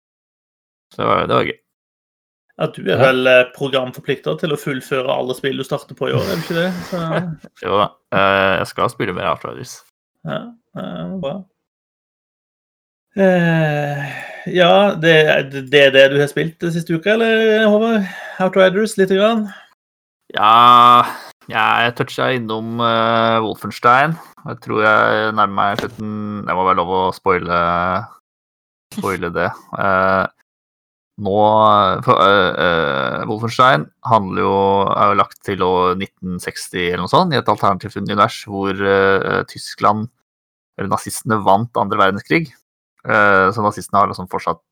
B: Så det var, det var gøy.
A: Ja, du er vel eh, programforplikta til å fullføre alle spill du starter på i år, er du ikke det? Så...
B: jo da. Uh, jeg skal spille mer Outriders.
A: Ja, uh, bra. Uh, ja, det, er det du har spilt den siste uka, eller Håvard? Outriders, lite grann?
B: Ja, jeg toucha innom Wolfenstein. Jeg tror jeg nærmer meg slutten. Det må være lov å spoile, spoile det. Uh, nå for, uh, Wolfenstein handler jo, er jo lagt til år 1960 eller noe sånt, i et alternativt univers hvor uh, Tyskland, eller nazistene, vant andre verdenskrig. Uh, så nazistene har liksom fortsatt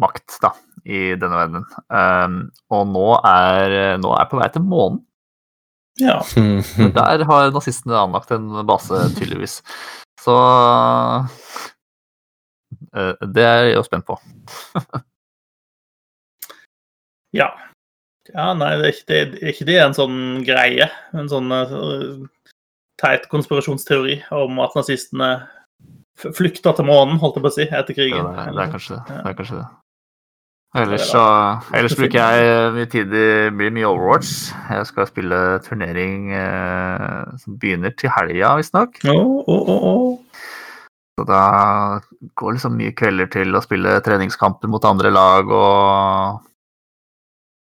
B: makt da, i denne verdenen. Um, og nå er, nå er på vei til månen.
A: Ja.
B: Men der har nazistene anlagt en base, tydeligvis. Så det er jeg jo spent på.
A: Ja. Ja, nei, det er, ikke, det, er ikke det en sånn greie? En sånn uh, teit konspirasjonsteori om at nazistene flykta til månen, holdt jeg på å si, etter krigen?
B: Ja, det, er, det, er kanskje det. det, er kanskje det. Ellers, så, ellers bruker jeg mye tid i blir mye Overwatch. Jeg skal spille turnering eh, som begynner til helga, visstnok.
A: Oh, oh, oh.
B: Så da går liksom mye kvelder til å spille treningskamper mot andre lag og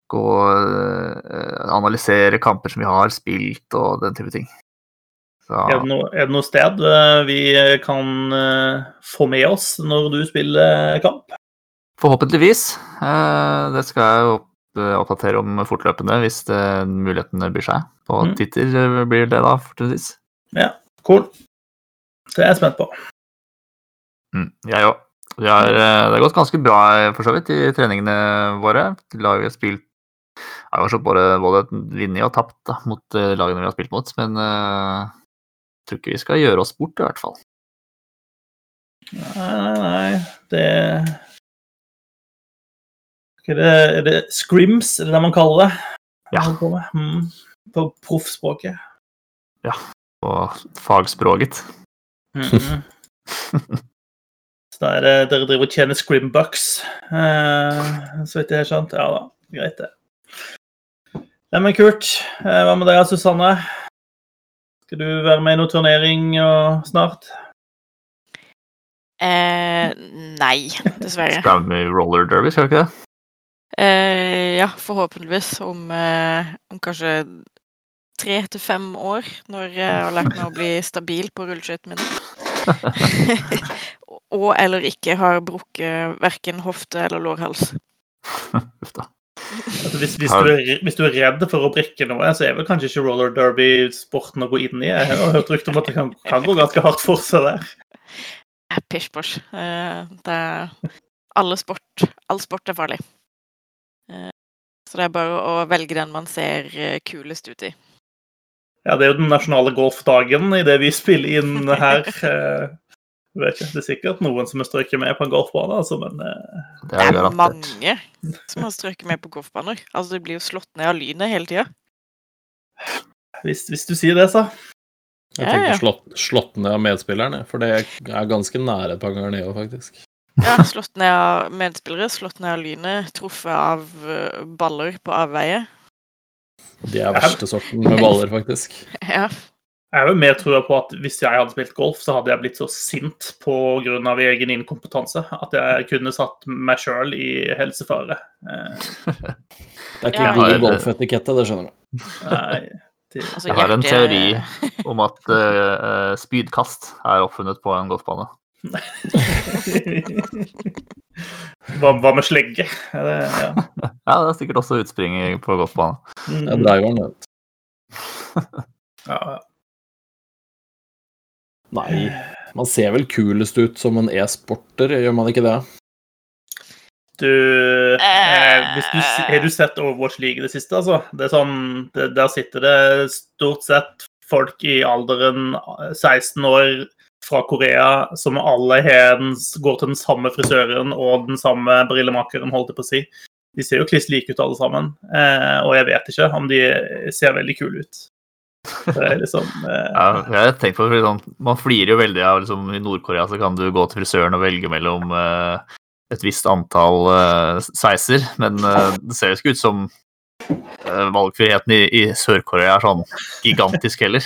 B: gå eh, analysere kamper som vi har spilt, og den type ting.
A: Så. Er, det noe, er, det noe, sted eh, vi kan eh, få med oss når du spiller kamp?
B: Forhåpentligvis. Det skal jeg oppdatere om fortløpende hvis mulighetene byr seg. På mm. Twitter blir det da, fortrinnsvis.
A: Ja, cool. Det er jeg spent på.
B: Mm, jeg òg. Det har gått ganske bra for så vidt i treningene våre. Laget har spilt jeg har både, både vunnet og tapt da, mot lagene vi har spilt mot, men uh, tror ikke vi skal gjøre oss bort, i hvert fall.
A: Nei, nei, nei. Det er det, er det scrims, er det det man kaller det?
B: Ja.
A: På, mm, på proffspråket.
B: Ja, på fagspråket.
A: Mm. Så da er det dere driver og tjener scrimbucks, eh, så vidt jeg har skjønt? Ja da, greit det. Nei, men kult. Eh, hva med deg, Susanne? Skal du være med i noen turnering snart?
D: Eh, nei, dessverre.
B: Skal du med i roller derby, skal du ikke det?
D: Eh, ja, forhåpentligvis. Om, eh, om kanskje tre til fem år, når jeg har lært meg å bli stabil på rulleskøytene mine. Og eller ikke har brukket verken hofte eller lårhals.
B: Uff da.
A: Altså, hvis, hvis, du er, hvis, du er, redd for å brikke noe, så er vel kanskje ikke roller derby-sporten å gå inn i. Jeg har hørt rykter om at det kan, kan, gå ganske hardt for seg der.
D: Pysj pysj. Eh, alle sport, all sport er farlig. Eh, så det er bare å velge den man ser eh, kulest ut i.
A: Ja, det er jo den nasjonale golfdagen i det vi spiller inn her. Jeg vet ikke, Det er sikkert noen som har strøket med på en golfbane, altså, men
D: uh... Det er, det er mange som har strøket med på golfbaner. Altså, De blir jo slått ned av lynet hele tida.
A: Hvis, hvis, du sier det, så.
C: Jeg tenker ja, ja. Slått, slått, ned av medspillerne, for det er ganske nære et par ganger nede, faktisk.
D: Ja, slått ned av medspillere, slått ned av lynet, truffet av eh, baller på avveie.
C: De er verste sorten med baller, faktisk.
D: Ja.
A: Jeg har jo mer trua på at hvis jeg hadde spilt golf, så hadde jeg blitt så sint pga. egen inkompetanse at jeg kunne satt meg sjøl i helsefare.
C: det er ikke ja, god golfetikette, det skjønner du.
A: Nei, det...
B: altså, jeg har en teori om at uh, spydkast er oppfunnet på en golfbane.
A: hva, hva, med slegge? Det, ja.
B: ja, det er sikkert også utspring på golfbane.
C: Mm. Det er vet
A: ja, ja.
C: Nei, man ser vel kulest ut som en e-sporter, gjør man ikke det?
A: Du, eh, du Har du sett Overwatch League i det siste, altså? Det er sånn, det, Der sitter det stort sett folk i alderen 16 år fra Korea som alle den, går til den samme frisøren og den samme brillemakeren, holdt jeg på å si. De ser jo kliss like ut alle sammen, eh, og jeg vet ikke om de ser veldig kule ut. Det er liksom eh,
B: Ja, jeg tenkt på det, sånn, Man flirer jo veldig av liksom, I Nord-Korea så kan du gå til frisøren og velge mellom eh, et visst antall eh, sveiser, men eh, det ser jo ikke ut som eh, valgfriheten i, i Sør-Korea er sånn gigantisk heller.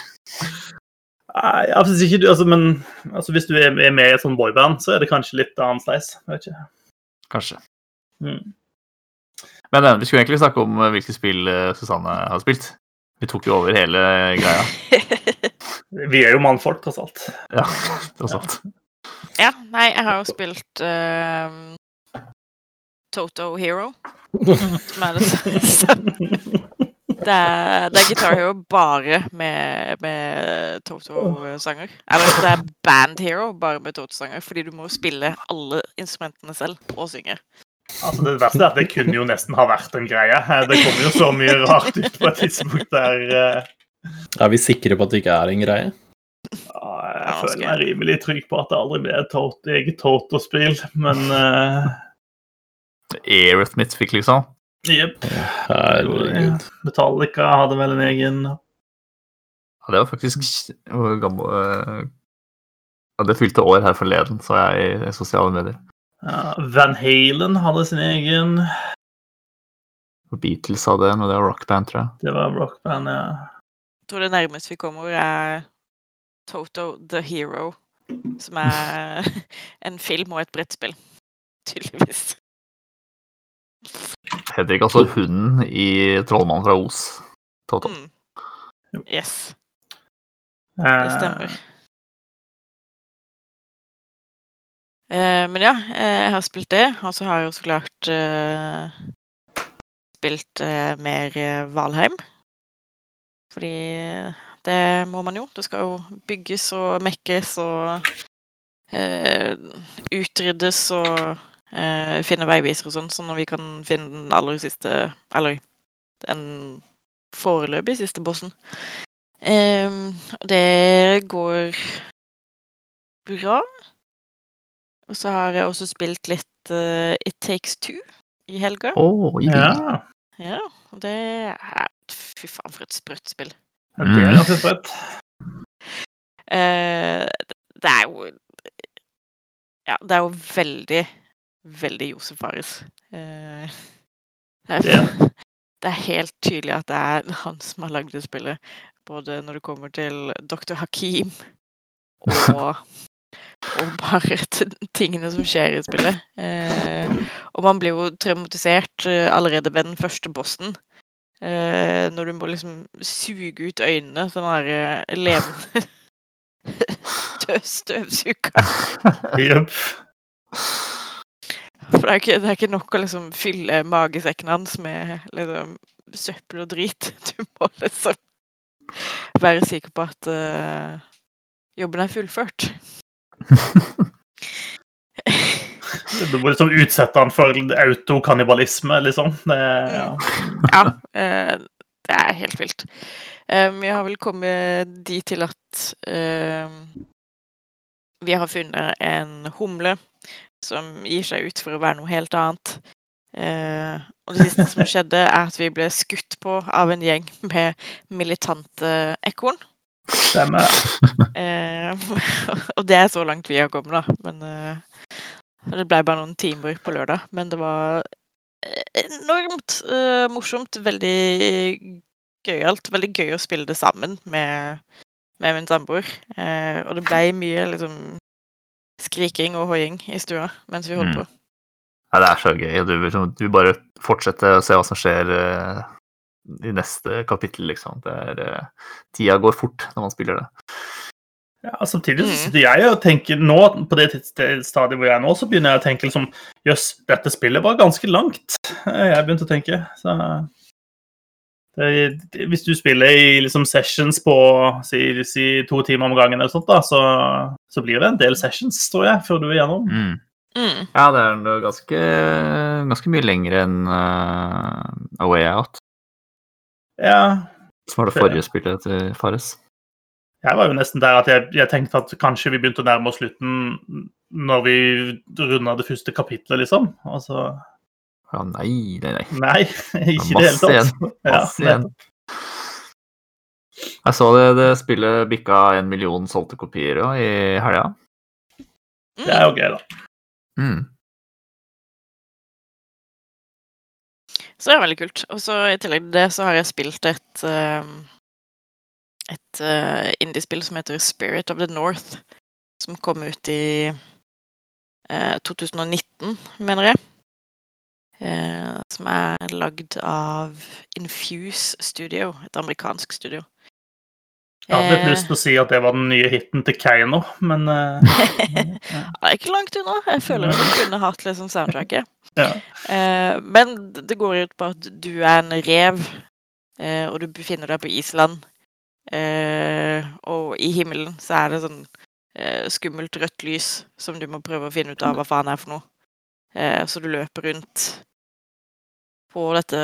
A: Nei, synes ikke, du- altså, men altså, hvis du er med i et sånt boyband, så er det kanskje litt annen sveis.
B: Kanskje.
A: Mm.
B: Men eh, vi skulle egentlig snakke om hvilke spill Susanne har spilt. Vi tok jo over hele greia.
A: Vi er jo mannfolk, tross alt.
B: Ja, tross alt.
D: Ja, nei, jeg har jo spilt uh, Toto Hero. Som er det samme. Det er, det er Guitar Hero bare med, med Toto-sanger. Eller det er Band Hero bare med Toto-sanger, fordi du må spille alle instrumentene selv og synge.
A: Altså, det verste er at det kunne jo nesten ha vært en greie. Det kommer jo så mye rart ut på et tidspunkt der eh,
C: Er vi sikre på at det ikke er en greie?
A: ja, Jeg føler meg rimelig trygg på at det aldri blir et eget Toto-spill, men uh,
B: Aerithmith fikk liksom.
A: jepp.
C: Herregud.
A: Metallica hadde vel en egen
B: Ja, det var faktisk hvor gammel eh, Ja, det fylte år her forleden, så jeg i sosiale medier.
A: Ja, Van Halen hadde sin egen.
B: Og Beatles hadde en, og det var rockband, tror jeg.
A: Det var rockband, ja.
D: Jeg tror det nærmeste vi kommer, er Toto The Hero. Som er en film og et brettspill. Tydeligvis.
B: Hedvig, altså hunden i Trollmannen fra Os? Toto.
D: Mm. Yes,
A: Eh,
D: det stemmer. Men ja, eh, jeg har spilt det. Og så har jeg jo så klart eh, spilt eh, mer eh, Valheim. Fordi det må man jo. Det skal jo bygges og mekkes og eh, utryddes og eh, finne veiviser og sånn, så når vi kan finne den aller siste Eller den foreløpig siste bossen. Det går bra. Og så har jeg også spilt litt uh, It Takes Two i helga.
B: Oh,
A: ja.
D: Ja, og det er Fy faen, for et sprøtt spill.
A: Det er
B: Mm.
A: ganske sprøtt.
D: Uh, det er jo Ja, det er jo veldig, veldig Josef Fares. Uh, det, er,
A: Ja.
D: det er helt tydelig at det er han som har lagd det spillet. Både når det kommer til Dr. Hakim og, og bare tingene som skjer i spillet. Eh, og man blir jo traumatisert eh, allerede ved den første bossen. Eh, når du må liksom suge ut øynene, sånn der eh, levende støvsuger.
A: Jepp.
D: For det er, ikke, det er ikke nok å liksom fylle magesekken hans med liksom søppel og drit. Du må liksom være sikker på at uh, jobben er fullført.
A: Du må liksom utsette han for autokannibalisme, liksom. Det, ja.
D: Ja, eh, det er helt vilt. Um, har vel kommet dit til at vi har funnet en humle som gir seg ut for å være noe helt annet. Eh, og det siste som skjedde, er at vi ble skutt på av en gjeng med militante ekorn.
A: Stemmer.
D: Eh, og det er så langt vi har kommet, da. Men eh, det ble bare noen timer på lørdag. Men det var eh, enormt eh, morsomt. Veldig gøyalt. Veldig gøy å spille det sammen med, med min samboer. Eh, og det ble mye liksom skriking og hoiing i stua mens vi holdt
B: Mm.
D: på.
B: Ja, det er så gøy. Du du bare fortsetter å se hva som skjer eh, i neste kapittel, liksom. Det er, eh, tida går fort når man spiller det.
A: Ja, samtidig så
D: Mm.
A: sitter jeg og tenker nå, på det stadiet hvor jeg er nå, så begynner jeg å tenke liksom Jøss, dette spillet var ganske langt. eh, Jeg begynte å tenke. Så det, det- Hvis du spiller i liksom sessions på si, si to timer om gangen, eller sånt da, så, så blir det en del sessions, tror jeg, før du er gjennom.
B: Mm.
D: Mm.
B: Ja, det er ganske, ganske mye lengre enn uh, A Way Out,
A: Ja,
B: som var det forrige spillet til Fares.
A: Jeg var jo nesten der at jeg, jeg tenkte at kanskje vi begynte å nærme oss slutten når vi runda det første kapitlet, liksom. Altså
B: Ja, nei, nei, nei.
A: Nei, ikke i det hele
B: Masse igjen.
A: tatt. Ja,
B: Masse igjen. Jeg så det, det spillet bikka en million solgte kopier i helga.
A: det er jo gøy, da.
B: Mm.
D: Så det er veldig kult. Og så i tillegg til det så har jeg spilt et eh, et eh, indiespill som heter Spirit of the North, som kom ut i eh, 2019, mener jeg. Eh, som er lagd av Infuse Studio, et amerikansk studio.
A: Jeg hadde litt
D: Eh,
A: lyst til å si at det var den nye hiten til Keiino, men eh,
D: Det er ikke langt unna. Jeg føler at jeg kunne hatt liksom soundtracket.
A: ja.
D: Uh, men det går ut på at du er en rev, uh, og du befinner deg på Island. Uh, og i himmelen så er det sånn eh, skummelt rødt lys som du må prøve å finne ut av hva faen er for noe. Eh, så du løper rundt på dette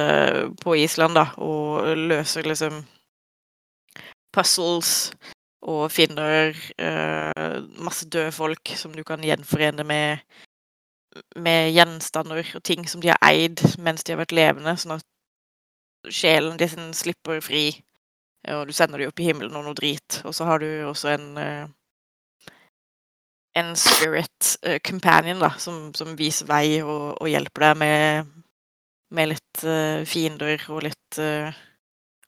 D: på Island, da, og løser liksom puzzles og finner uh, masse døde folk som du kan gjenforene med med gjenstander og ting som de har eid mens de har vært levende, sånn at sjelen din slipper fri, og du sender dem opp i himmelen og noe drit. Og så har du også en uh, en spirit uh, companion da, som, som viser vei og, og hjelper deg med, med litt fiender og litt,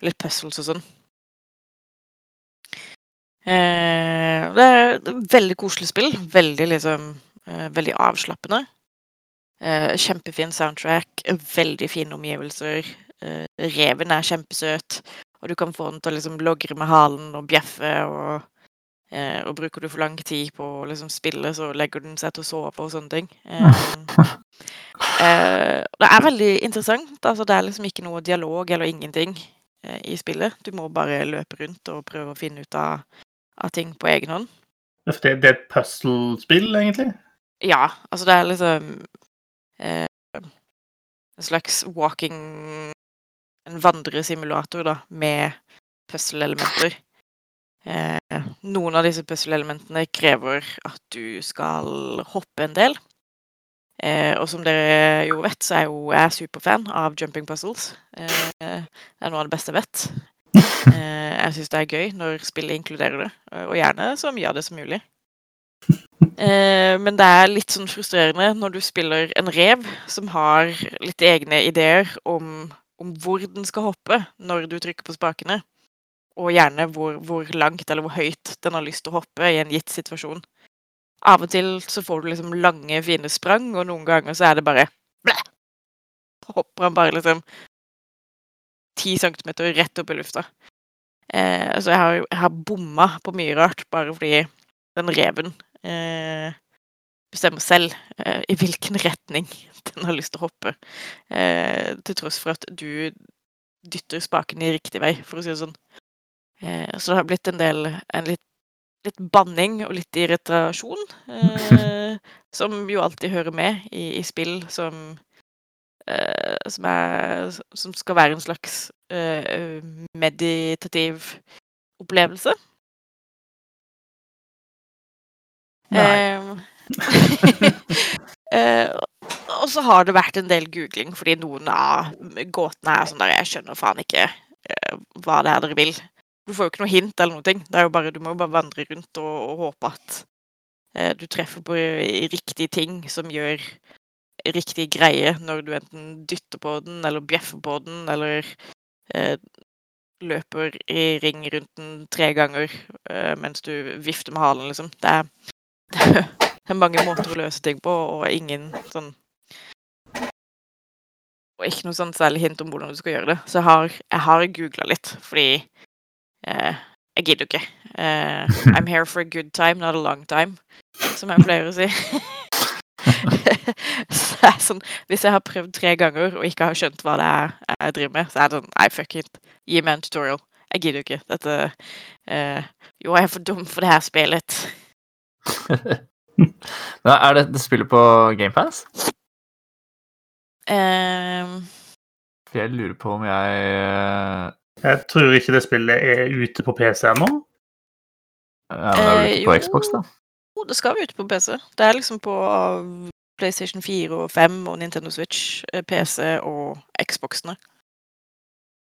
D: litt puzzles og sånn. Eh, det er et veldig koselig spill. Veldig liksom eh, Veldig avslappende. Eh, kjempefin soundtrack, veldig fine omgivelser. Eh, reven er kjempesøt, og du kan få den til å liksom logre med halen og bjeffe. Og, eh, og bruker du for lang tid på å liksom spille, så legger den seg til å sove og sånne ting. Eh, eh, det er veldig interessant. Altså, det er liksom ikke noe dialog eller ingenting i spillet. Du må bare løpe rundt og prøve å finne ut av, av ting på egen hånd.
A: Det, det er et puzzle-spill, egentlig.
D: Ja, altså det er liksom eh, en slags walking En vandresimulator, da, med puzzle-elementer. Eh, noen av disse puzzle-elementene krever at du skal hoppe en del. Eh, og som dere jo vet, så er jo jeg superfan av jumping puzzles. Eh, det er noe av det beste jeg vet. Eh, jeg syns det er gøy når spillet inkluderer det, og gjerne så mye av det som mulig. Eh, men det er litt sånn frustrerende når du spiller en rev som har litt egne ideer om, om hvor den skal hoppe når du trykker på spakene. Og gjerne hvor, hvor langt eller hvor høyt den har lyst til å hoppe i en gitt situasjon. Av og til så får du liksom lange, fine sprang, og noen ganger så er det bare blæ! Så hopper han bare liksom ti centimeter rett opp i lufta. Eh, altså, jeg har, jeg har bomma på mye rart bare fordi den reven eh, bestemmer selv eh, i hvilken retning den har lyst til å hoppe. Eh, til tross for at du dytter spaken i riktig vei, for å si det sånn. Eh, så det har blitt en del en litt, litt banning og litt irritasjon. Eh, som jo alltid hører med i, i spill som som, er, som skal være en slags eh, meditativ opplevelse.
A: Nei.
D: Eh, eh, og så har det vært en del googling, fordi noen av gåtene er sånn der Jeg skjønner faen ikke eh, hva det er dere vil. Du får jo ikke noe hint eller noe. Det er jo bare, du må jo bare vandre rundt og, og håpe at eh, du treffer på riktige ting som gjør riktig greie når du enten dytter på den, eller bjeffer på den, eller eh, løper i ring rundt den tre ganger eh, mens du vifter med halen, liksom. Det er, det er mange måter å løse ting på, og ingen sånn Og ikke noe sånn særlig hint om hvordan du skal gjøre det. Så jeg har, jeg har googla litt, fordi eh, jeg gidder ikke. Eh, I'm here for a good time, not a long time, som jeg pleier å si. så det er sånn, Hvis jeg har prøvd tre ganger og ikke har skjønt hva det er jeg driver med, så er det sånn Nei, fuck it. Gi meg en tutorial. Jeg gidder ikke. Dette uh, Jo, jeg er for dum for det her spillet.
B: Nei, er det det spillet på GamePass?
D: Um...
B: For jeg lurer på om jeg uh...
A: Jeg tror ikke det spillet er ute på PC ennå.
B: Ja, men det er vel ute på
D: uh,
B: Xbox, da?
D: Jo, det skal vi ut på PC. Det er liksom på PlayStation 4 og 5 og Nintendo Switch, eh, PC og Xboxene.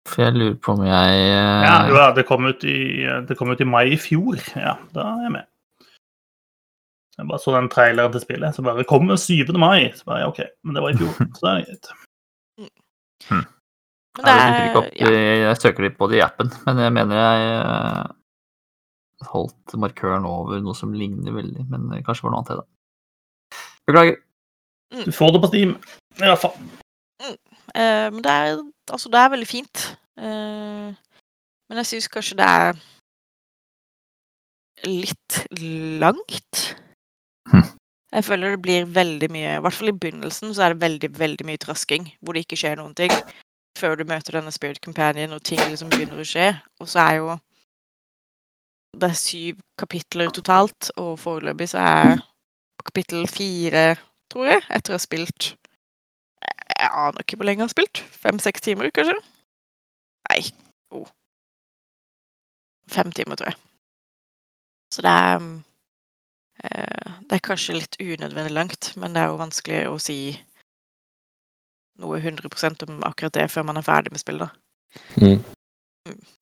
B: For jeg lurer på om jeg eh,
A: Ja, jo, ja, det kom, ut i, det kom ut i mai i fjor. Ja, da er jeg med. Jeg bare så den traileren til spillet, så bare kom 7. mai. Så bare, ja, OK, men det var i fjor, så det er greit.
D: Men
B: jeg,
D: det
B: er,
D: er
B: opp,
D: ja,
B: jeg søker litt på det i appen, men jeg mener jeg eh, holdt markøren over noe som ligner veldig, men det kanskje var noe annet det. Beklager.
A: Du får det på Steam. I hvert fall.
D: eh, Men det er altså, det er veldig fint. Eh, Men jeg syns kanskje det er litt langt.
B: Hm.
D: Jeg føler det blir veldig mye I hvert fall i begynnelsen så er det veldig, veldig mye trasking hvor det ikke skjer noen ting. Før du møter denne Spirit Companion og ting liksom begynner å skje. Og så er jo Det er syv kapitler totalt, og foreløpig så er jeg på kapittel fire, tror jeg, etter å ha spilt Jeg aner ikke hvor lenge jeg har spilt. Fem-seks timer, kanskje? Nei. Oh. Fem timer, tror jeg. Så det er eh, Det er kanskje litt unødvendig langt, men det er jo vanskelig å si noe 100% om akkurat det før man er ferdig med spillet. da.
C: Mm.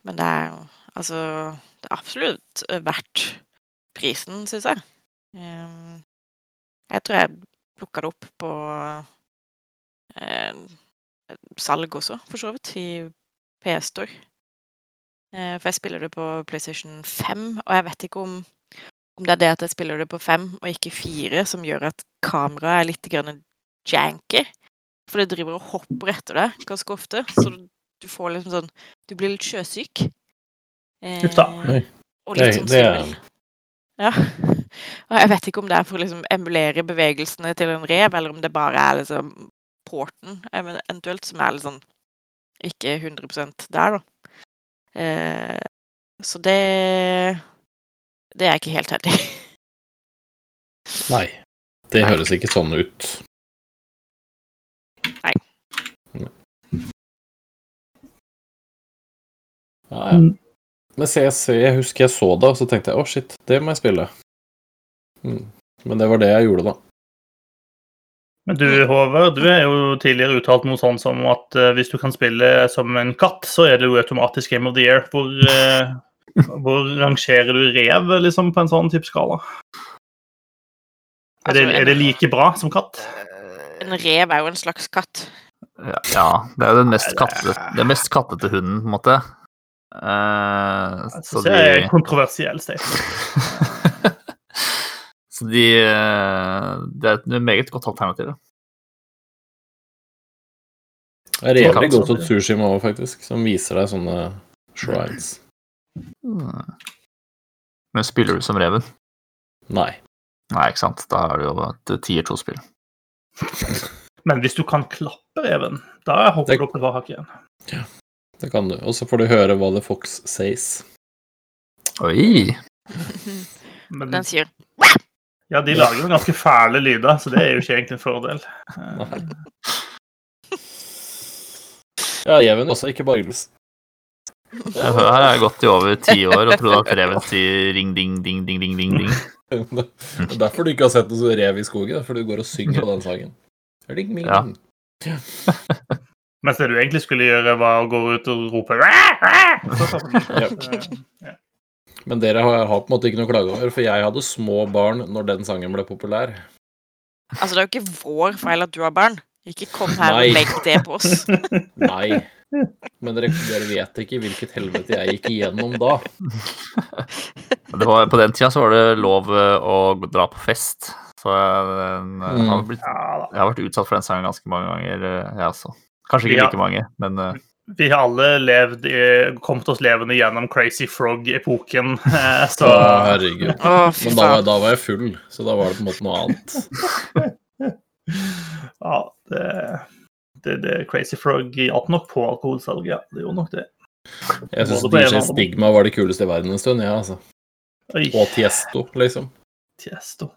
D: Men det er jo Altså, det er absolutt eh, verdt prisen, syns jeg. Eh, Jeg tror jeg plukka det opp på eh, salg også, for så vidt, i PS Store. Eh, For jeg spiller det på PlayStation 5, og jeg vet ikke om, om det er det at jeg spiller det på 5 og ikke 4 som gjør at kameraet er litt grann janky. For det driver og hopper etter deg ganske ofte, så du får liksom sånn Du blir litt sjøsyk. Eh,
A: Uff da.
D: Og litt sånn svimmel. Ja. Og jeg vet ikke om det er for å liksom emulere bevegelsene til en rev, eller om det bare er liksom porten eventuelt som er litt sånn ikke 100 der, da. Eh, så det Det er jeg ikke helt heldig.
C: Nei. Det høres ikke sånn ut.
D: Nei.
C: Ja, ja. Men CSC, jeg husker jeg så det, og så tenkte jeg å shit, det må jeg spille. Mm. Men det var det jeg gjorde, da.
A: Men du, Håvard, du er jo tidligere uttalt noe sånn som at uh, hvis du kan spille som en katt, så er det jo automatisk Game of the Year. Hvor, uh, hvor rangerer du rev liksom, på en sånn type skala? Er det,
D: Altså,
A: er det like bra som katt?
D: En rev er jo en slags katt.
B: Ja, ja, det er jo den mest kattete, den mest kattete hunden, på en måte. Eh, så
A: Så det er
B: de
A: kontroversiell statement.
B: Så de eh, Det er et meget godt alternativ. da.
C: Det er jævlig godt
B: så-
C: til Tsushima òg, faktisk, som viser deg sånne shrines.
B: Mm. Men spiller du som reven?
C: Nei.
B: Nei, ikke sant. Da er det jo et tier to-spill.
A: Men hvis du kan klappe reven, da hopper
C: Det-
A: du opp et par igjen. igjen.
C: Det kan du. Og så får du høre hva The Fox says.
B: Oi!
A: Men
D: Den sier
A: ja, de lager jo ganske fæle lyder, så det er jo ikke egentlig en fordel.
C: Nei. Ja, Even også, ikke bare Gils.
B: Her har jeg gått i over ti år og trodd at reven sier ring, ding, ding, ding, ding, ding, ding.
C: Det er derfor du ikke har sett noe rev i skogen, for du går og synger på den sangen. Ring, ming,
B: Ja.
A: Mens det du egentlig skulle gjøre, var å gå ut og rope stopper.
C: Ja. Men dere har, har på en måte ikke noe å klage over, for jeg hadde små barn når den sangen ble populær.
D: Altså, det er jo ikke vår feil at du har barn. Ikke kom her
C: Nei.
D: og legg det på oss.
C: Nei. Men dere, dere vet ikke hvilket helvete jeg gikk igjennom da.
B: Det var, på den tida så var det lov eh, å dra på fest. Så jeg, jeg, har, blitt, jeg har vært utsatt for den sangen ganske mange ganger, eh, jeg også. Kanskje ikke
A: Ja.
B: like mange, men uh...
A: Vi har alle levd i, kommet oss levende gjennom Crazy Frog-epoken, eh, så
C: Å, herregud. Men da var, da var jeg full, så da var det på en måte noe annet.
A: Ja, det, det, det Crazy Frog hjalp nok på alkoholsalget, ja. Det gjorde nok det.
C: Jeg syns DJ. Stigma var det kuleste i verden en stund, ja, altså.
A: Oi,
C: Og Tiesto, liksom.
A: Tiesto.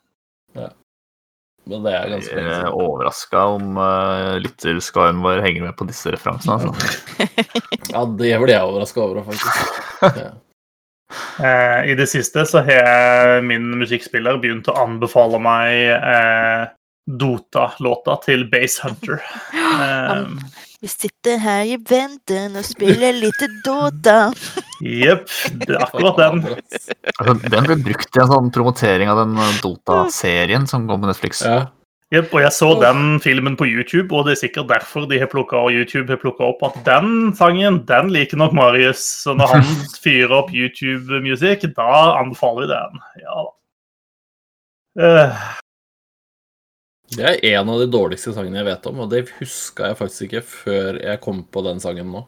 C: Men det er ganske
B: jeg
C: lenge
B: er
C: siden.
B: overraska om uh, lytterskaren vår henger med på disse referansene. Altså.
C: Ja, det ble jeg overraska over, faktisk. Ja.
A: Eh, I det siste så har min musikkspiller begynt å anbefale meg eh, Dota-låta til Base Hunter. Eh,
D: Vi sitter her i venten og spiller litt Dota.
A: Jepp, akkurat den.
B: Altså, Den ble brukt i en sånn promotering av den Dota-serien som kom på Netflix.
C: Ja.
A: Yep, og jeg så den filmen på YouTube, og det er sikkert derfor de har plukket, og YouTube har plukka opp at den sangen, den liker nok Marius. Så når han fyrer opp YouTube-musikk, da anbefaler vi den. Ja da. Uh.
C: Det er en av de dårligste sangene jeg vet om, og det huska jeg faktisk ikke før jeg kom på den sangen nå.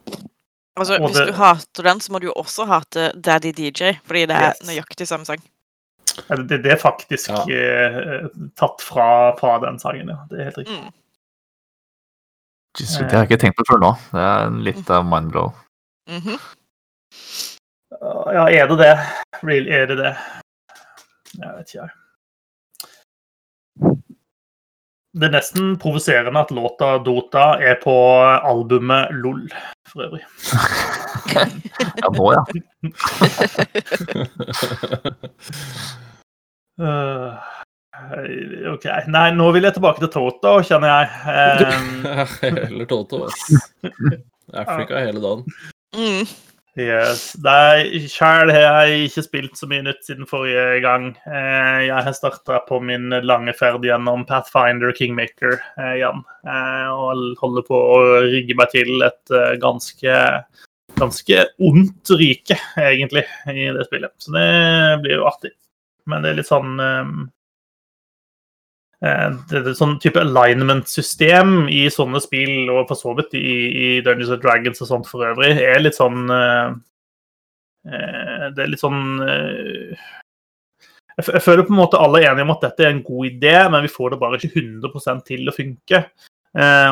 D: Altså, Hvis
A: det-
D: du hater den, så må du jo også hate Daddy DJ, fordi det er
A: Yes.
D: nøyaktig samme sang.
A: det, det er faktisk
C: Ja.
A: eh, tatt fra, fra den sangen, ja. Det er helt riktig.
D: Mm.
B: Jesus, det har jeg ikke tenkt på før nå. Det er litt av mindblow.
D: -hmm.
A: Ja, er det det? Really, er det det? Jeg vet ikke, jeg. Det er nesten provoserende at låta Dota er på albumet LOL, for øvrig.
B: Ja, nå, ja.
A: uh, OK. Nei, nå vil jeg tilbake til Toto, kjenner jeg. Um,
C: Heller Toto, ass. Afrika hele dagen.
D: Mm.
A: Yes. Nei, sjøl har jeg ikke spilt så mye nytt siden forrige gang. Eh, Jeg har starta på min lange ferd gjennom Pathfinder Kingmaker eh, igjen. Eh, Og holder på å rigge meg til et ganske ganske ondt rike, egentlig, i det spillet. Så det blir jo artig. Men det er litt sånn eh, det er sånn type alignment-system i sånne spill, og for så vidt i, i Dungeons and Dragons og sånt for øvrig, er litt sånn eh, eh, Det er litt sånn jeg, føler på en måte alle er enige om at dette er en god idé, men vi får det bare ikke 100% til å funke.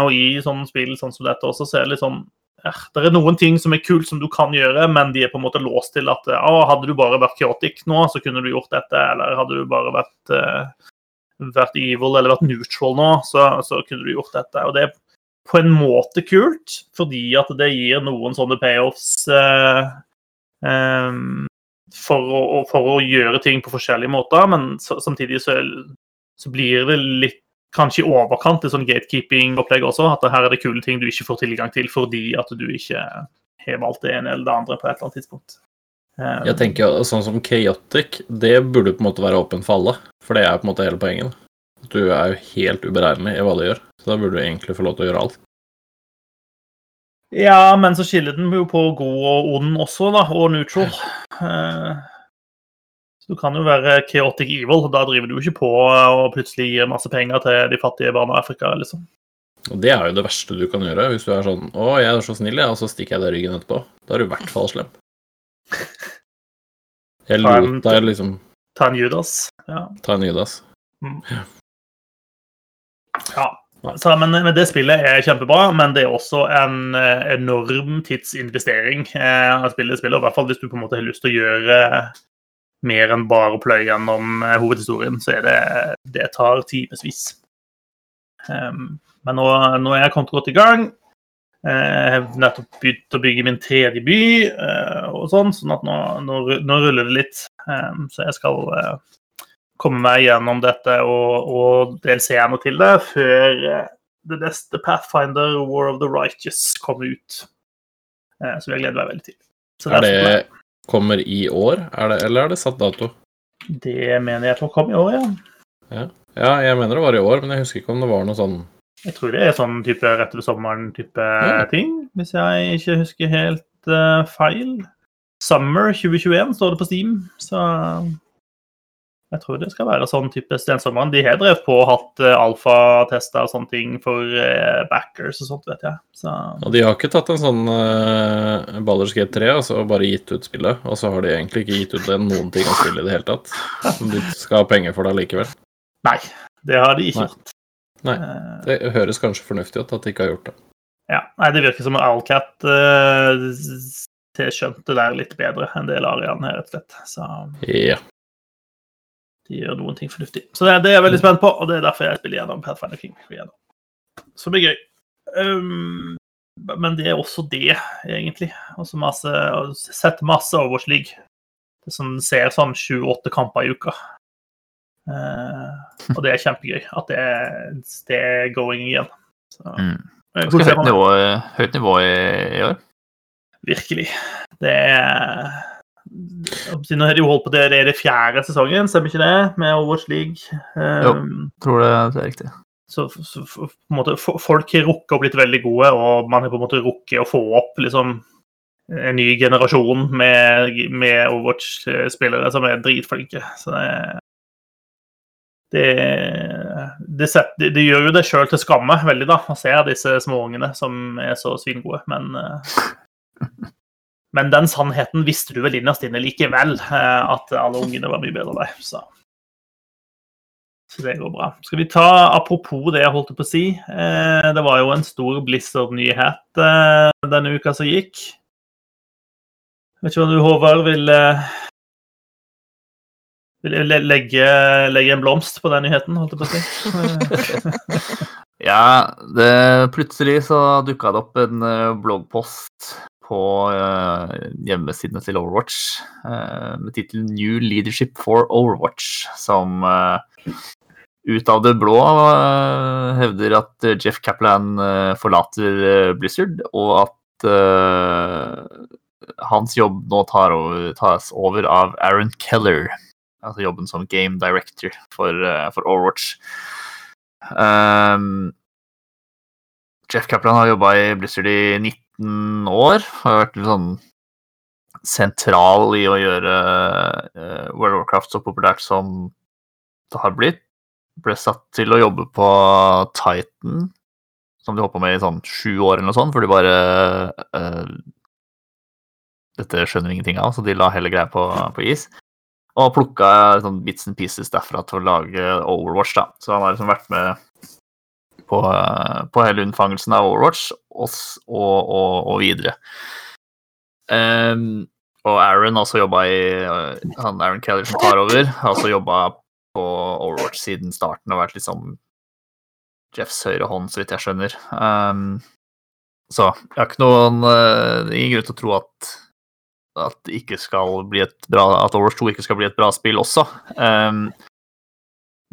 A: Og i sånne spill sånn som dette også, så er det litt sånn Det er noen ting som er kult som du kan gjøre, men de er på en måte låst til at hadde du bare vært chaotic nå, så kunne du gjort dette, eller hadde du bare vært vært evil eller vært neutral nå, så, så kunne du gjort dette. Og det er på en måte kult, fordi at det gir noen sånne payoffs eh, em, for, å, for å gjøre ting på forskjellige måter, men så, samtidig så, så blir det litt kanskje i overkant til sånn gatekeeping-opplegg også, at her er det kule ting du ikke får tilgang til fordi at du ikke har valgt det ene eller det andre på et eller annet tidspunkt. Em,
C: Jeg tenker sånn som Chaotic, det burde på en måte være åpen for alle. For det er på en måte hele poenget. Du er jo helt uberegnelig i hva du gjør. Så da burde du egentlig få lov til å gjøre alt.
A: Ja, men så skiller den jo på god og ond også, da, og neutral. Eh, Så du kan jo være chaotic evil. Da driver du jo ikke på og plutselig gir masse penger til de fattige barna i Afrika, liksom.
C: Og det er jo det verste du kan gjøre, hvis du er sånn 'Å, jeg er så snill, jeg', og så stikker jeg deg i ryggen etterpå. Da er du i hvert fall slem. Jeg lot deg liksom
A: Ta en Judas. Ja.
C: ta en Judas.
A: ja. Så, men, men det spillet er kjempebra, men det er også en eh, enorm tidsinvestering. Eh, av spillet, spillet, og i hvert fall hvis du på en måte har lyst til å gjøre mer enn bare å pløye gjennom eh, hovedhistorien, så er det Det tar timevis. Um, men nå, nå er jeg kommet godt i gang. Eh, Jeg har nettopp begynt å bygge min tredje by, eh, og sånn, sånn at nå, nå, nå ruller det litt. Um, Så jeg skal eh, komme meg gjennom dette og, og DLC-ene til det før The det neste Pathfinder War of the Righteous kommer ut. Eh, Så jeg gleder meg veldig til. Så
C: Er
A: det,
C: det kommer i år, er det, eller er det satt dato?
A: det mener jeg tror kommer i år, ja.
C: Ja, jeg mener det var i år, men jeg husker ikke om det var noe sånn
A: Jeg tror det er sånn type rett over sommeren-type
C: mm.
A: ting, hvis jeg ikke husker helt uh, feil. Summer 2021 står det på Steam, så jeg tror det skal være sånn type stensommeren. De har drevet på og hatt uh, alfatester og sånne ting for uh, backers og sånt, vet jeg. Så
C: Og de har ikke tatt en sånn uh, Baldur's Gate 3 og så bare gitt ut spillet, og så har de egentlig ikke gitt ut det, noen ting av spillet i det hele tatt. som de skal ha penger for det likevel.
A: nei, det har de ikke
C: Nei.
A: gjort.
C: Nei.
A: Eh,
C: Det høres kanskje fornuftig ut at de ikke har gjort det.
A: ja. Nei, det virker som Alcat uh, skjønte det der litt bedre enn det Larian her, rett og slett. Så
C: Ja.
A: de gjør noen ting fornuftig. Så det, det er jeg veldig spent på, og det er derfor jeg spiller gjennom Pathfinder King. igjennom. Som det blir gøy. Um, men det er også det, egentlig. Og så masse, sett masse Overwatch League. som ser sånn sju-åtte kamper i uka. Uh, og det er kjempegøy at det, det er going igjen. Så,
B: mm. Ganske høyt nivå, høyt nivå i, i, år.
A: Virkelig. Det er Nå har de jo holdt på det, det er det fjerde sesongen, stemmer ikke det? Med Overwatch League.
B: Um, jo, tror det, det er riktig.
A: Så, så på en måte, folk har rukket å blitt veldig gode, og man har på en måte rukket å få opp liksom, en ny generasjon med, med Overwatch-spillere som er dritflinke. Så det, det, det, setter, det gjør jo det sjøl til skamme veldig, da, å se disse småungene som er så svingode. Men, men den sannheten visste du vel innerst inne likevel, eh, at alle ungene var mye bedre deg. Så. Så det går bra. Skal vi ta, Apropos det jeg holdt på å si. Eh, det var jo en stor Blizzard-nyhet eh, denne uka som gikk. Vet ikke hva du, Håvard, eh, vil legge, legge, en blomst på den nyheten, holdt jeg på å si?
B: ja, det, plutselig så dukka det opp en uh, bloggpost på uh, hjemmesidene til Overwatch uh, med tittelen 'New Leadership for Overwatch', som ut av det blå uh, hevder at eh, Jeff Kaplan uh, forlater Blizzard, og at hans jobb nå tar over, tas over av Aaron Keller. Altså jobben som game director for, for Overwatch. Um, Jeff Kaplan har jobba i Blizzard i 19 år. Har vært litt sånn sentral i å gjøre World of Warcraft så populært som det har blitt ble satt til å jobbe på Titan, som de holdt med i sånn sju år eller noe sånt, for de bare uh, Dette skjønner vi ingenting av, så de la hele greia på, på is. Og plukka sånn bits and pieces derfra til å lage Overwatch, da. Så han har liksom vært med på, på hele unnfangelsen av Overwatch og, og, og, og videre. Um, og Aaron også jobba i Han Aaron Keller som tar over, har også jobba på Overwatch siden starten og vært liksom Jeffs høyre hånd, så vidt jeg skjønner. Um, så jeg har ikke noen uh, ingen grunn til å tro at at, ikke skal bli et bra, at Overwatch 2 ikke skal bli et bra spill også. Um,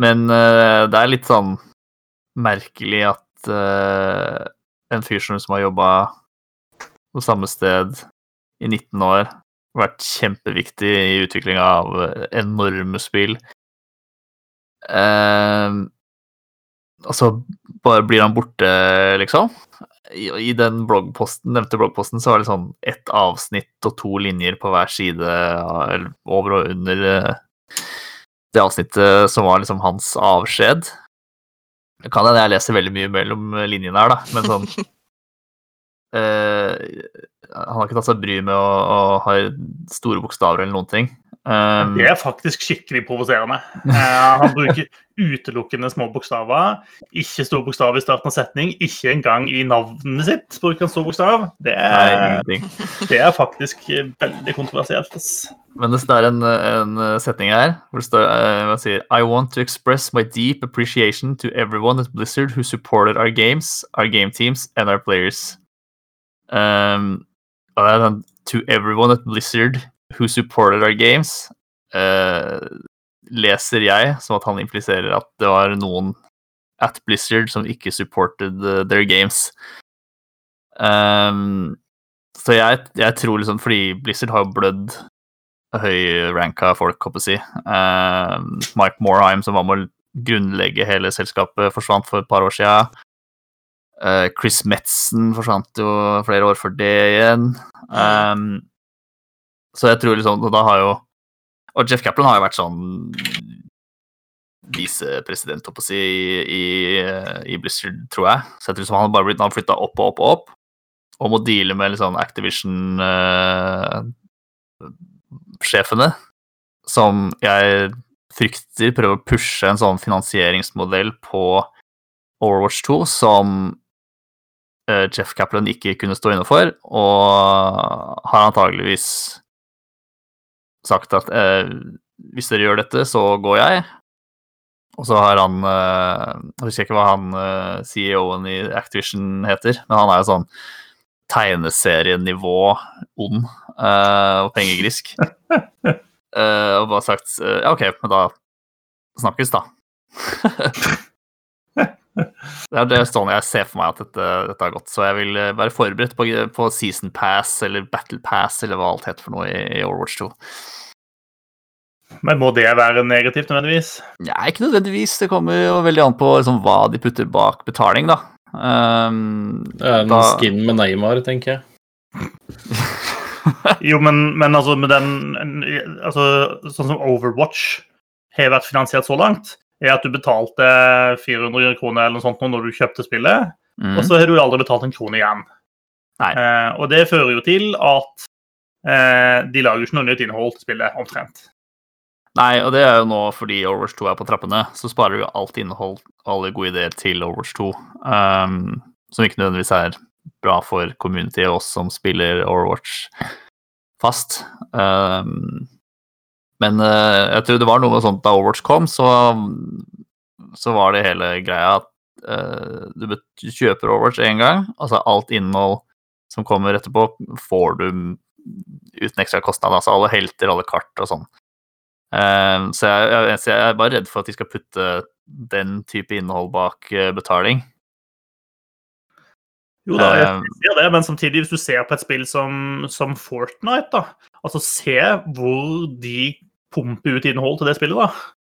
B: men uh, det er litt sånn merkelig at uh, en fyr som har jobba på samme sted i 19 år, vært kjempeviktig i utviklinga av enorme spill, uh, altså, bare blir han borte, liksom? I, I, den bloggposten, nevnte bloggposten så var det sånn ett avsnitt og to linjer på hver side over og under eh, det avsnittet som var liksom hans avskjed. Det kan hende jeg leser veldig mye mellom linjene her, da, men sånn uh, Han har ikke tatt seg bryet med å, å ha store bokstaver eller noen ting.
A: Um, det er faktisk skikkelig provoserende. Uh, han bruker utelukkende små bokstaver. Ikke stor bokstav i starten av setning. Ikke engang i navnet sitt bruker han stor bokstav. Det er, det er faktisk veldig kontroversielt.
B: Men det er en, en setning her hvor det står uh, sier I want to express my deep appreciation to everyone at Blizzard who supported our games, our game teams and our players. Um, og det er sånn To everyone at Blizzard who supported our games, uh, leser jeg som at han impliserer at det var noen at Blizzard som ikke supported uh, their games. Um, så jeg, jeg, tror liksom Fordi Blizzard har jo blødd høyranka folk, håper jeg å si. Um, Mike Morheim, som var med å grunnlegge hele selskapet, forsvant for et par år siden. Uh, Chris Metzen forsvant jo flere år for det igjen. Um, så jeg tror liksom da har jo Og Jeff Kaplan har jo vært sånn visepresident, holdt på å si, i, i, Blizzard, tror jeg. Så jeg tror liksom han har bare blitt flytta opp og opp og opp. Og må deale med liksom Activision-sjefene, uh, som jeg frykter prøver å pushe en sånn finansieringsmodell på Overwatch 2 som uh, Jeff Kaplan ikke kunne stå inne for, og har antageligvis sagt at eh, hvis dere gjør dette, så går jeg. Og så har han eh, Jeg husker ikke hva han eh, CEO-en i Activision heter, men han er jo sånn tegneserienivå ond eh, og pengegrisk. eh, og bare sagt ja, OK, men da snakkes, da. det er sånn jeg ser for meg at dette, dette har gått. Så jeg vil eh, være forberedt på, på season pass eller battle pass eller hva alt heter for noe i, i Overwatch 2.
A: Men må det være negativt nødvendigvis?
B: Ja, ikke nødvendigvis. Det kommer jo veldig an på liksom, hva de putter bak betaling, da. Um,
C: Det er en
B: da-
C: skin med Neymar, tenker jeg.
A: Jo, men, men altså med den altså, Sånn som Overwatch har vært finansiert så langt, er at du betalte 400 kroner eller noe sånt nå når du kjøpte spillet,
B: mm,
A: og så har du aldri betalt en krone igjen. Eh, og det fører jo til at eh, de lager ikke noe nytt innhold til spillet, omtrent.
B: Nei, og det er jo nå fordi Overwatch 2 er på trappene, så sparer du alt innhold og alle gode ideer til Overwatch 2. Um, som ikke nødvendigvis er bra for community og oss som spiller Overwatch fast. Um, men eh, jeg tror det var noe sånt da Overwatch kom, så, så var det hele greia at uh, du kjøper Overwatch én gang, altså alt innhold som kommer etterpå, får du uten ekstra kostnad. Altså alle helter, alle kart og sånn. Uh, så jeg, jeg, jeg er bare redd for at de skal putte den type innhold bak betaling.
A: Jo da, jeg
B: sier
A: ser det, men samtidig, hvis du ser på et spill som, som Fortnite, da, altså se hvor de pumper ut innhold til det spillet, da.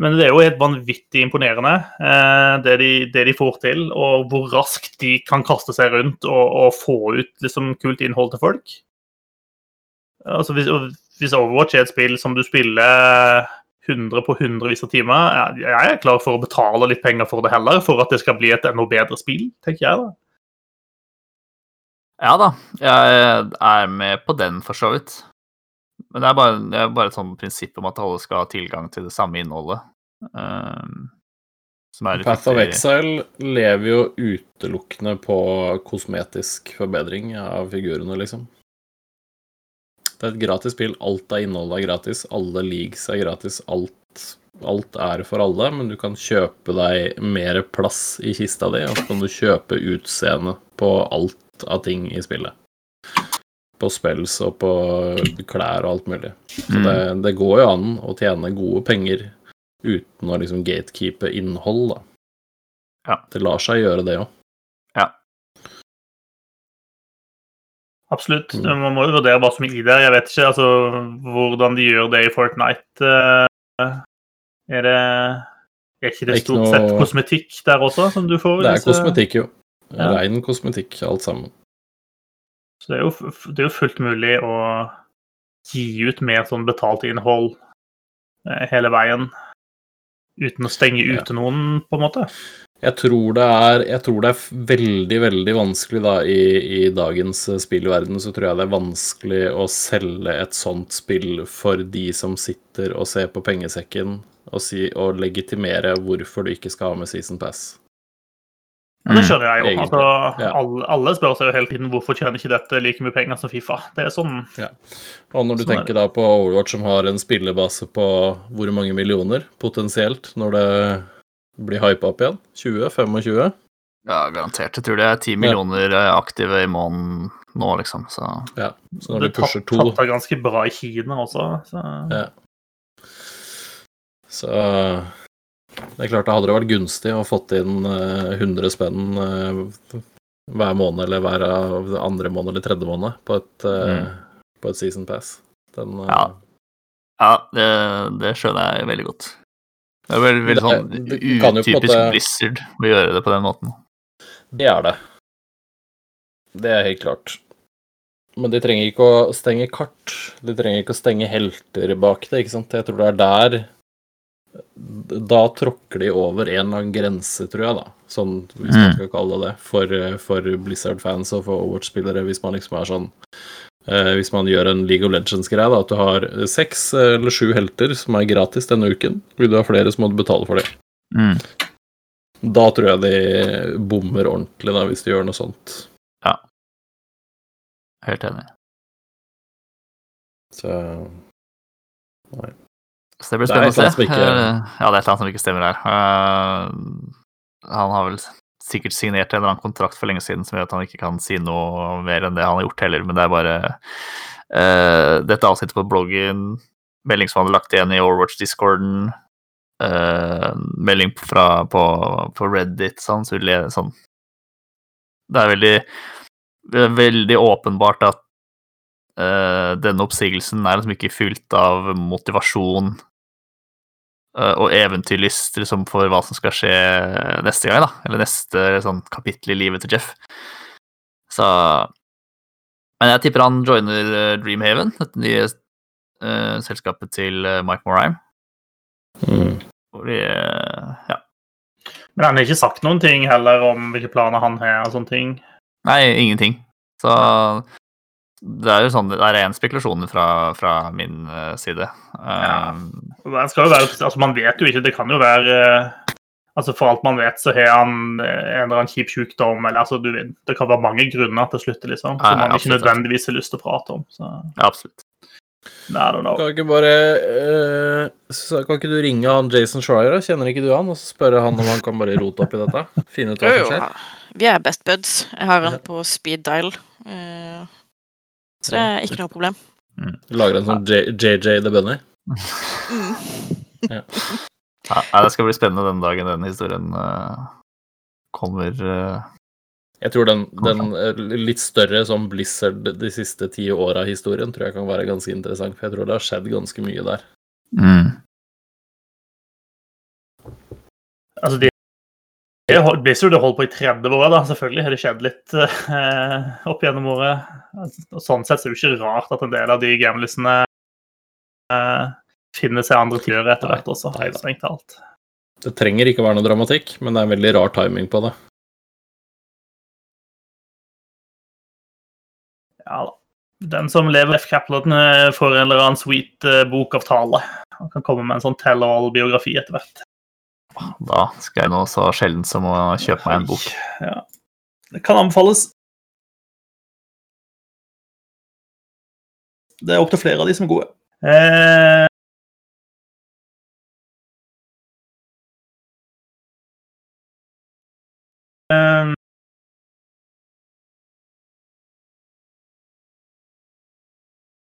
A: Men det er jo helt vanvittig imponerende, eh, det, de, det de får til, og hvor raskt de kan kaste seg rundt og, og få ut liksom, kult innhold til folk. Altså, hvis, hvis Overwatch er et spill som du spiller 100 på hundrevis av timer, jeg, jeg er klar for å betale litt penger for det heller, for at det skal bli et enda bedre spill, tenker jeg da.
B: Ja da, jeg er med på den for så vidt. Men det er bare, det er bare et sånt prinsipp om at alle skal ha tilgang til det samme innholdet. Um, som
C: Path of. Exile lever jo utelukkende på kosmetisk forbedring av figurene, liksom. Det er et gratis spill. Alt av innholdet er gratis. Alle leagues er gratis. Alt, alt er for alle, men du kan kjøpe deg mer plass i kista di, og så kan du kjøpe utseende på alt av ting i spillet. På spells og på klær og alt mulig. Så
B: Mm.
C: det, det går jo an å tjene gode penger uten å liksom gatekeepe innhold, da.
B: Ja.
C: Det lar seg gjøre, det òg.
A: Absolutt.
C: Mm.
A: Man må jo vurdere hva som er i det. Jeg vet ikke altså, hvordan de gjør det i Fortnite. Eh, Er det Er ikke det stort sett kosmetikk der også, som du får?
C: Det er
A: disse-
C: kosmetikk, jo.
A: Ja.
C: Rein kosmetikk, alt sammen.
A: Så det er, jo, det er jo fullt mulig å gi ut mer sånn betalt innhold eh, hele veien. Uten å stenge
C: Ja.
A: noen, på en måte.
C: Jeg tror det er, jeg tror det er veldig, veldig vanskelig da i, i dagens eh, spillverden, så tror jeg det er vanskelig å selge et sånt spill for de som sitter og ser på pengesekken og, si, og legitimere hvorfor du ikke skal ha med Season Pass.
A: Ja, det
B: Mm.
A: skjønner jeg jo. Altså,
C: Ja.
A: alle, alle spør seg jo hele tiden hvorfor tjener ikke dette like mye penger som Fifa. Det er sånn
C: Og når du
A: Sånn er
C: tenker da på Overwatch som har en spillebase på hvor mange millioner potensielt når det blir hypa opp igjen? 20-25?
B: Ja, garantert. Jeg tror det er ti millioner ja. aktive i måneden nå, liksom. Så
C: Ja. Så når du
A: er
C: pusher
A: tatt,
C: to
A: tatt av ganske bra i Kina også. Så.
C: Ja. Så det er klart det hadde vært gunstig å fått inn eh, 100 spenn eh, hver måned eller hver andre måned eller tredje måned på et, mm. på et season pass. Den, eh,
B: Ja. ja, det, det skjønner jeg veldig godt. Det er veldig, veldig sånn
C: det
B: utypisk
C: måte-
B: Blizzard å gjøre det på den måten.
C: Det er det. Det er helt klart. Men de trenger ikke å stenge kart. De trenger ikke å stenge helter bak det, ikke sant. Jeg tror det er der Da tråkker de over en eller annen grense, tror jeg, da. Sånn, hvis man
B: Mm.
C: skal kalle det, for, for Blizzard-fans og for Overwatch-spillere, hvis man liksom er sånn eh, Hvis man gjør en League of Legends-greie, da, at du har seks eller sju helter som er gratis denne uken. Vil du ha flere, så må du betale for det.
B: Mm.
C: Da tror jeg de bommer ordentlig, da, hvis de gjør noe sånt. Ja.
B: Helt enig.
C: Så
B: Så det blir spennende å se.
C: ikke-
B: Eh, Ja, det er et eller annet som ikke stemmer her. Uh, Han har vel sikkert signert en eller annen kontrakt for lenge siden som gjør at han ikke kan si noe mer enn det han har gjort heller, men det er bare uh, Dette avsnittet på bloggen melding som han hadde lagt igjen i Overwatch-discorden. Uh, melding fra, på, på Reddit, sånn, så sånn. Det er veldig, veldig åpenbart at denne oppsigelsen er liksom ikke fylt av motivasjon og eventyrlyst liksom, for hva som skal skje neste gang, da. Eller neste sånn, kapittel i livet til Jeff. Så Men jeg tipper han joiner Dreamhaven, dette nye selskapet til Mike Morheim.
C: Mm.
B: Fordi, ja.
A: Men han har ikke sagt noen ting heller om hvilke planer han har og sånne ting?
B: Nei, ingenting. Så det er jo sånn, det er ren spekulasjon fra, fra, min uh, side.
A: Ja. Um, være, altså Man vet jo ikke. Det kan jo være uh, altså For alt man vet, så har han uh, en eller annen kjip sykdom. Eller, altså, du, det kan være mange grunner til å slutte, liksom, som man ikke nødvendigvis har lyst til å prate om. Så.
B: Ja, absolutt.
C: Kan ikke bare uh, Kan ikke du ringe han Jason Schreier, kjenner ikke du han, og så spørre han om han kan bare rote opp i dette? Finne ut hva som skjer?
D: Vi er best buds. Jeg har han på speed dial. Uh, så det er ikke noe problem.
C: Mm. Lager en sånn JJ The Bunny?
B: Mm. ja. ja. Det skal bli spennende den dagen den historien uh, kommer
C: jeg tror den, den, eh, litt større som Blizzard de siste ti åra historien tror jeg kan være ganske interessant, for jeg tror det har skjedd ganske mye der.
B: Mm.
A: Altså, de, Blizzard har holdt på i 30 år, da. Selvfølgelig har det skjedd litt uh, opp gjennom året. Sånn sett så er det jo ikke rart at en del av de gamlisene uh, finner seg andre tider etter hvert også, strengt talt.
C: Det trenger ikke være noe dramatikk, men det er en veldig rar timing på det.
A: Ja da. Den som lever F. Kaplan, eh, får en eller annen sweet uh, bokavtale. Han kan komme med en sånn tell-all-biografi etter hvert.
B: Da skal jeg nå så sjelden som å kjøpe meg en bok.
A: Ja. Det kan anbefales. Det er opptil flere av de som er gode. Eh... Um...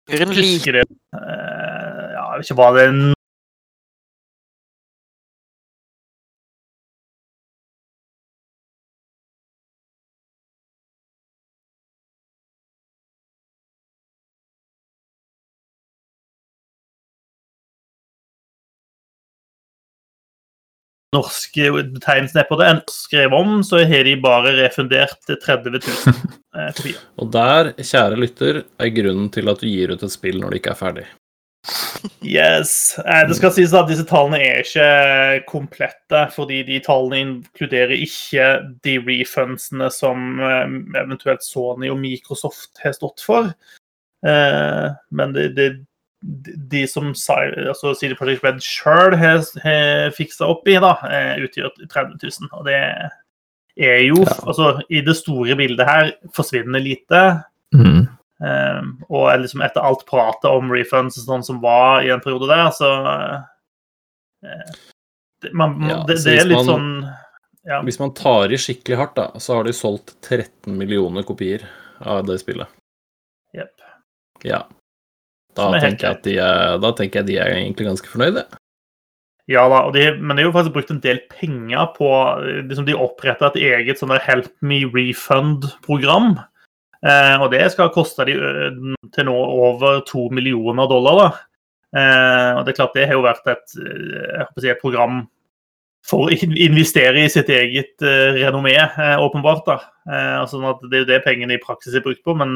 A: Husker det. Uh, Ja, jeg vet ikke hva det norske betegnelsen er på det, skrev om, så har de bare refundert 30 000 kopier.
C: Og der, kjære lytter, er grunnen til at du gir ut et spill når det ikke er ferdig.
A: Yes. Eh, det skal sies at disse tallene er ikke komplette, fordi de tallene inkluderer ikke de refundsene som eh, eventuelt Sony og Microsoft har stått for. Eh, men det, det de som altså CD Projekt Red sjøl har, har fiksa opp i, da, eh, utgjør 30 000. Og det er jo ja. altså, I det store bildet her forsvinner lite.
B: Mm.
A: Um, og liksom etter alt pratet om refunds sånn som var i en periode der, så uh, det, man, ja, det, det er litt man, sånn
C: ja. Hvis man tar i skikkelig hardt, da, så har de solgt 13 millioner kopier av det spillet.
A: Yep.
C: Ja. Da tenker, at de er, da tenker jeg de er egentlig ganske fornøyde.
A: Ja da, de, men de har jo faktisk brukt en del penger på liksom De oppretta et eget sånn Help Me Refund-program. Eh, og det skal koste de til nå over to millioner dollar. da. Eh, og Det er klart det har jo vært et, si, et program for å investere i sitt eget eh, renommé, åpenbart. da. Uh, sånn at Det er jo det pengene i praksis er brukt på, men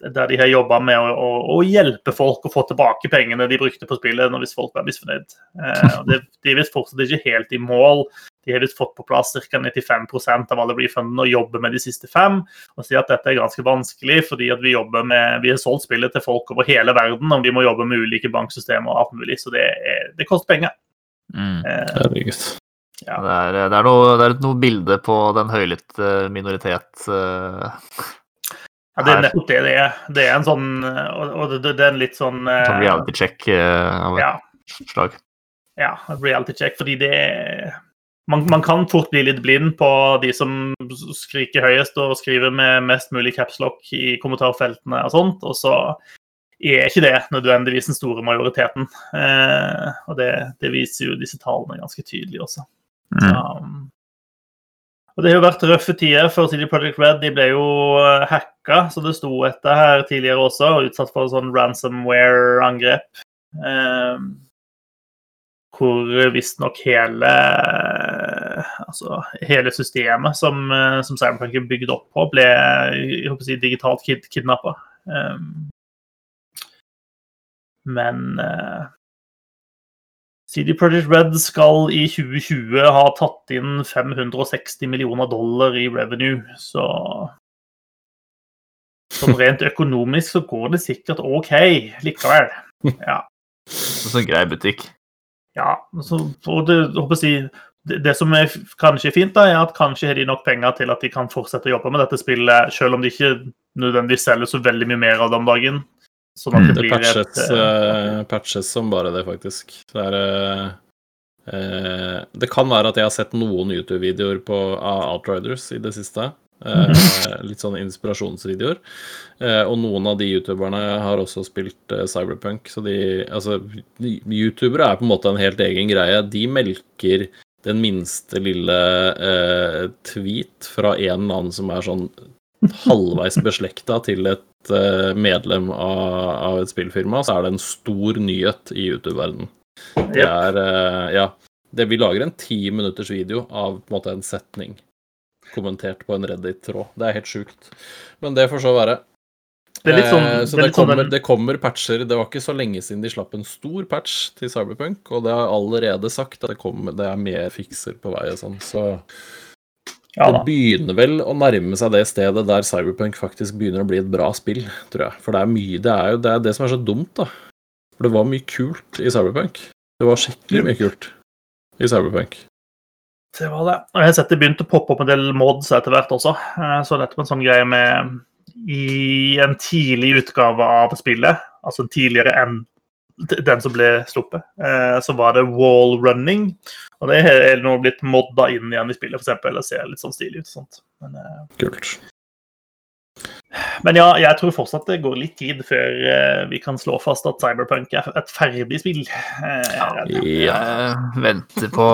A: der de har jobba med å, å, å, hjelpe folk å få tilbake pengene de brukte på spillet når hvis folk var misfornøyd. Eh, det, de er visst fortsatt ikke helt i mål. De har visst fått på plass ca. 95% av alle refundene og jobber med de siste fem. Og sier at dette er ganske vanskelig fordi at vi med, vi har solgt spillet til folk over hele verden, og vi må jobbe med ulike banksystemer og alt mulig, så det, er, det koster penger.
B: Mm.
C: Eh,
B: ja. Det, er, det, er noe, det er noe bilde på den høylytte minoritet uh
A: ja, det er nettopp det det er. Det er en sånn Og det, det er en litt sånn uh,
B: Reality check uh, av et ja. slag.
A: Ja, reality check, fordi det man, man, kan fort bli litt blind på de som skriker høyest og skriver med mest mulig capslock i kommentarfeltene og sånt, og så er ikke det nødvendigvis den store majoriteten. Eh, og det, det, viser jo disse tallene ganske tydelig også. Mm. Um, og Det har jo vært røffe tider før CD Project Red. De ble jo eh, hacka, så det sto etter her tidligere også, og utsatt for sånn ransomware-angrep. Eh, hvor visstnok hele altså, hele systemet som, eh, som Cyberpunk er bygd opp på, ble jeg håper å si, digitalt kid kidnappa. Eh, men uh, CD Project Red skal i 2020 ha tatt inn 560 millioner dollar i revenue, så Sånn rent økonomisk så går det sikkert OK likevel. Ja.
B: Så grei butikk.
A: Ja. Så, og det, jeg, det, det, som er, kanskje fint, da, er at kanskje har de nok penger til at de kan fortsette å jobbe med dette spillet, selv om de ikke nødvendigvis selger så veldig mye mer av det om dagen.
C: Sånn at det, det patches, et, uh, patches, som bare det, faktisk. Det, er, uh, det kan være at jeg har sett noen YouTube-videoer av Outriders i det siste. Uh, litt sånn inspirasjonsvideoer. og noen av de youtuberne har også spilt Cyberpunk, så de Altså, youtubere er på en måte en helt egen greie. De melker den minste lille tweet fra en eller annen som er sånn halvveis beslekta til et Eh, medlem av, av, et spillfirma, så er det en stor nyhet i YouTube-verdenen. Det er eh, Ja. Det, vi lager en ti minutters video av på en måte en setning kommentert på en Reddit-tråd. Det er helt sjukt. Men det får så være. Det sånn, eh, så det, det, sånn kommer, sånn... det, kommer, patcher. Det var ikke så lenge siden de slapp en stor patch til Cyberpunk, og det har allerede sagt at det, kommer, det er mer fikser på vei og sånn, så ja, det begynner vel å nærme seg det stedet der Cyberpunk faktisk begynner å bli et bra spill, tror jeg. For det er mye Det er jo det, er det som er så dumt, da. For det var mye kult i Cyberpunk. Det var skikkelig mye kult i Cyberpunk.
A: Det var det. Og jeg har sett det begynte å poppe opp en del mods etter hvert også. Så nettopp en sånn greie med I en tidlig utgave av spillet, altså en tidligere enn den som ble sluppet, eh, så var det wall running. Og det er nå blitt modda inn igjen i spillet, f.eks. Eller ser litt sånn stilig ut. Sånt. Men, eh,
C: Kult.
A: Men ja, jeg tror fortsatt det går litt tid før eh, vi kan slå fast at Cyberpunk er et ferdig spill.
B: Ja, jeg venter på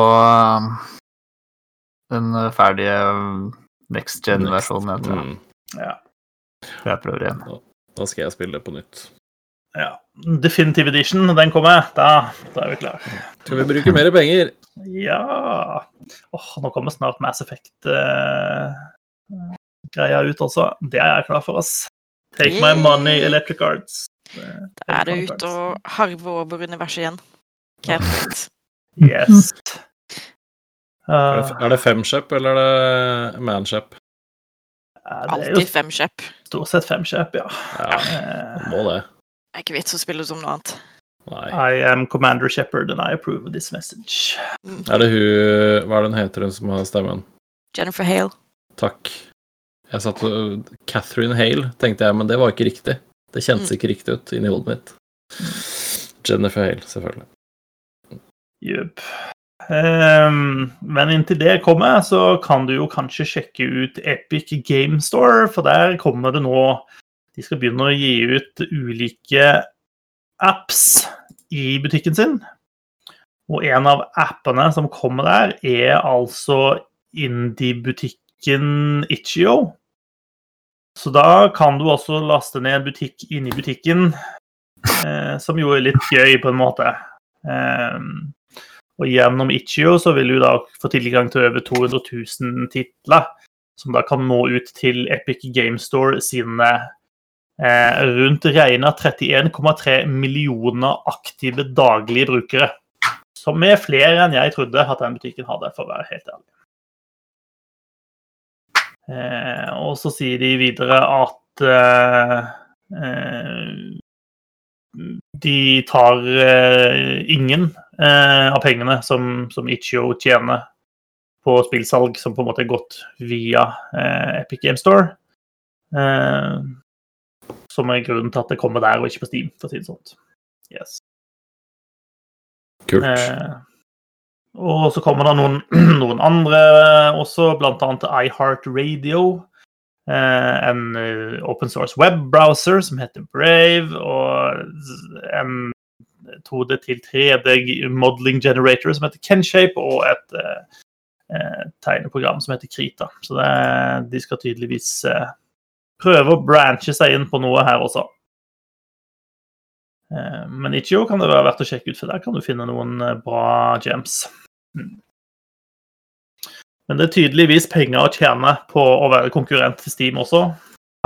B: den ferdige next gen-versjonen, jeg tror. Mm. Ja. Jeg prøver igjen.
C: Da skal jeg spille det på nytt.
A: Ja. Definitive Edition, den kommer. Da, da er vi klare.
C: Skal vi bruke mer penger?
A: Ja Åh, Nå kommer snart Mass Effect-greia uh, ut også. Det er jeg klar for, oss. Take my money, Electric Arts.
D: Da er det ut og harve over universet igjen. Can't.
A: Yes.
C: Uh, er det femskjep, eller er det manskjep?
D: Alltid femskjep.
A: Stort sett femskjep, ja.
C: ja. Må det.
D: Det er ikke vits å spille som noe annet.
A: Nei. I am Commander Shepherd and I approve of this message.
C: Mm. Er det hun Hva er det hun heter, hun som har stemmen?
D: Jennifer Hale.
C: Takk. Jeg satt og Catherine Hale, tenkte jeg, men det var ikke riktig. Det kjentes mm. ikke riktig ut inni hodet mitt. Jennifer Hale, selvfølgelig.
A: Jepp. Um, men inntil det kommer, så kan du jo kanskje sjekke ut Epic Game Store, for der kommer det nå de skal begynne å gi ut ulike apps i butikken sin. Og en av appene som kommer der, er altså indie-butikken Itchio. Så da kan du også laste ned en butikk inni butikken, eh, som jo er litt gøy, på en måte. Eh, og gjennom Itchio så vil du da få tilgang til over 200 000 titler, som da kan nå ut til Epic Game Store sine rundt regna 31,3 millioner aktive daglige brukere. Som er flere enn jeg trodde at den butikken hadde, for å være helt ærlig. Eh, og så sier de videre at eh, eh de tar eh, ingen eh, av pengene som, som Itch.io tjener på spillsalg som på en måte er gått via Epic Game Store. Eh, som er grunnen til at det kommer der og ikke på Steam, for å si det sånn. Yes.
C: Kult. Eh,
A: og så kommer det noen, noen andre også, bl.a. iHeartRadio. Eh, en eh, open source webbrowser som heter Brave, og en 2D til 3D modeling generator som heter Kenshape, og et eh, eh, tegneprogram som heter Krita. Så det, de skal tydeligvis eh, prøve å branche seg inn på noe her også. Eh, men Itch.io kan det være verdt å sjekke ut, for der kan du finne noen eh, bra gems. Mm. Men det er tydeligvis penger å tjene på å være konkurrent til Steam også.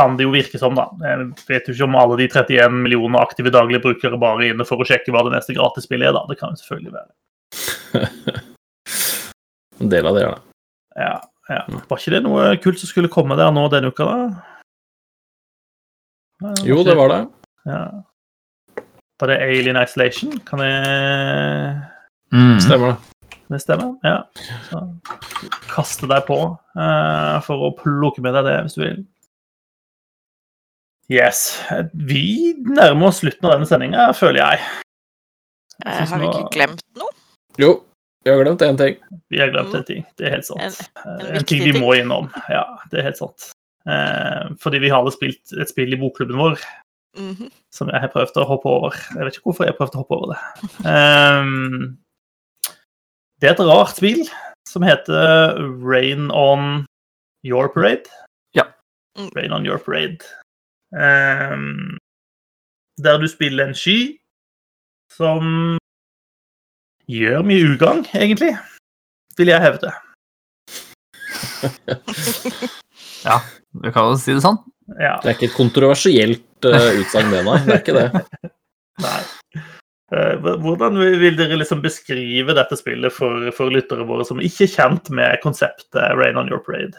A: Kan det jo virke som, da. Jeg vet jo ikke om alle de 31 millioner aktive daglige brukere bare er inne for å sjekke hva det neste gratisspillet er, da. Det kan jo selvfølgelig være.
C: En del av det, ja.
A: Ja, ja. Var ikke det noe kult som skulle komme der nå denne uka, da? Ja,
C: Jo, det var det.
A: Ja. Var det Alien Isolation? Kan jeg
B: Mm.
C: Stemmer det.
A: Det stemmer? Ja. Så kaste deg på uh, for å plukke med deg det, hvis du vil. Yes. Vi nærmer oss slutten av denne sendinga, føler jeg.
D: jeg har vi ikke glemt noe?
C: Jo, vi har glemt én ting.
A: Vi har glemt en ting. Det er helt sant.
D: En- en
A: En, ting vi må innom. Ja, det er helt sant. Eh, fordi vi har spilt et spill i bokklubben vår
D: Mhm.
A: som jeg har prøvd å hoppe over. Jeg vet ikke hvorfor jeg har prøvd å hoppe over det. Um, det er et rart spill som heter Rain on Your Parade.
B: Ja.
D: Mm.
A: Rain on Your Parade. Um, der du spiller en sky som gjør mye ugagn, egentlig, vil jeg hevde.
B: Ja, du kan jo si det sånn.
A: Ja.
C: Det er ikke et kontroversielt uh, utsagn, det, nei. Det er ikke det.
A: Nei. Eh, Hvordan vil dere liksom beskrive dette spillet for, for lyttere våre som ikke er kjent med konseptet Rain on your parade?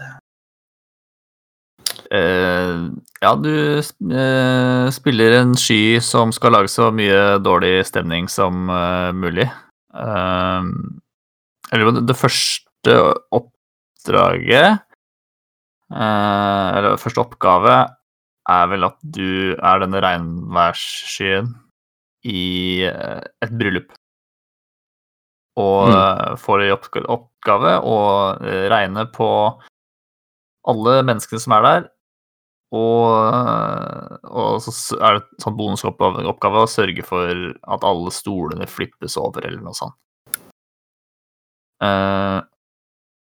B: Uh, ja, du uh, spiller en sky som skal lage så mye dårlig stemning som uh, mulig. Eller det første oppdraget Eller første oppgave er vel at du er denne regnværsskyen i eh, et bryllup. Og
C: Mm.
B: eh, får i oppgave å eh, regne på alle menneskene som er der, og, og så er det en sånn bonusoppgave oppgave å sørge for at alle stolene flippes over, eller noe sånt. Uh,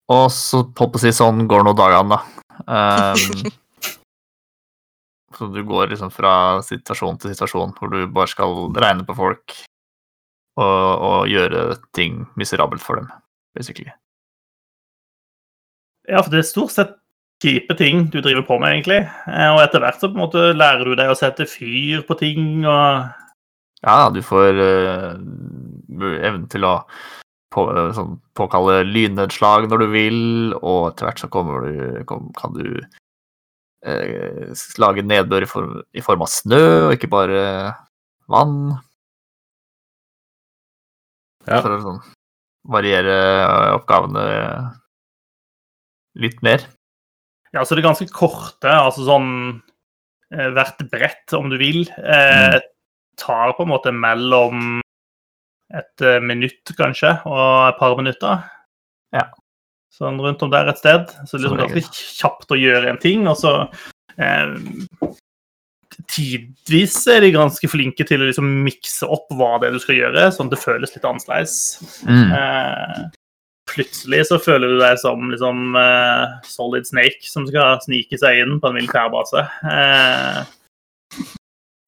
B: og så holdt på å si sånn går nå dagene, da. Um, så du går liksom fra situasjon til situasjon hvor du bare skal regne på folk og, og gjøre ting miserabelt for dem, basically.
A: Ja, for det er stort sett kjipe ting du driver på med, egentlig. Eh, Og etter hvert så på en måte lærer du deg å sette fyr på ting og
B: Ja, du får uh, evnen til å på, sånn, påkalle lynnedslag når du vil, og etter hvert så kommer du, kom, kan du eh, lage nedbør i form, i form av snø, og ikke bare vann.
C: Ja.
B: For å sånn, variere eh, oppgavene litt mer.
A: Ja, så det er ganske korte, altså sånn eh, Hvert brett, om du vil, eh, tar på en måte mellom et eh, minutt, kanskje, og et par minutter.
B: Ja.
A: Sånn rundt om der et sted. Så det er
B: Som
A: liksom ganske kjapt å gjøre en ting, og så eh, Tidvis er de ganske flinke til å liksom mikse opp hva det er du skal gjøre, sånn at det føles litt annerledes.
B: Mm.
A: Eh, plutselig så føler du deg som liksom eh, Solid Snake som skal snike seg inn på en militærbase. Eh,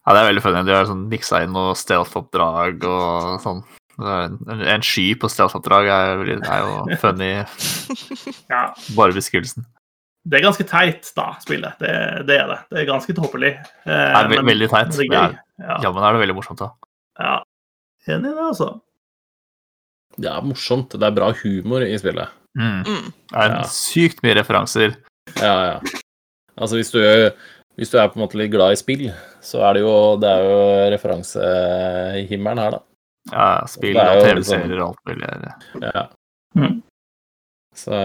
B: Ja, det er veldig funny. De har sånn miksa inn noe stealth-oppdrag og sånn. En, en sky på stealth-oppdrag er, er jo funny,
A: ja,
B: bare beskrivelsen.
A: det er ganske teit, da, spillet. Det, det er det. Det er ganske tåpelig. Eh,
B: Det er ve
A: men
B: veldig teit.
A: Det er
B: men ja,
A: Ja,
B: Jammen er det veldig morsomt, da.
A: ja. Enig i det, altså.
C: Det er morsomt. Det er bra humor i spillet.
B: Mm.
D: Mm.
B: Det er
C: Ja.
B: sykt mye referanser.
C: Ja, ja. Altså, hvis du, hvis du er på en måte litt glad i spill, så er det jo, det er jo referansehimmelen her, da.
B: Ja, spill og TV-serier og alt mulig.
C: Ja.
A: Mm.
C: Så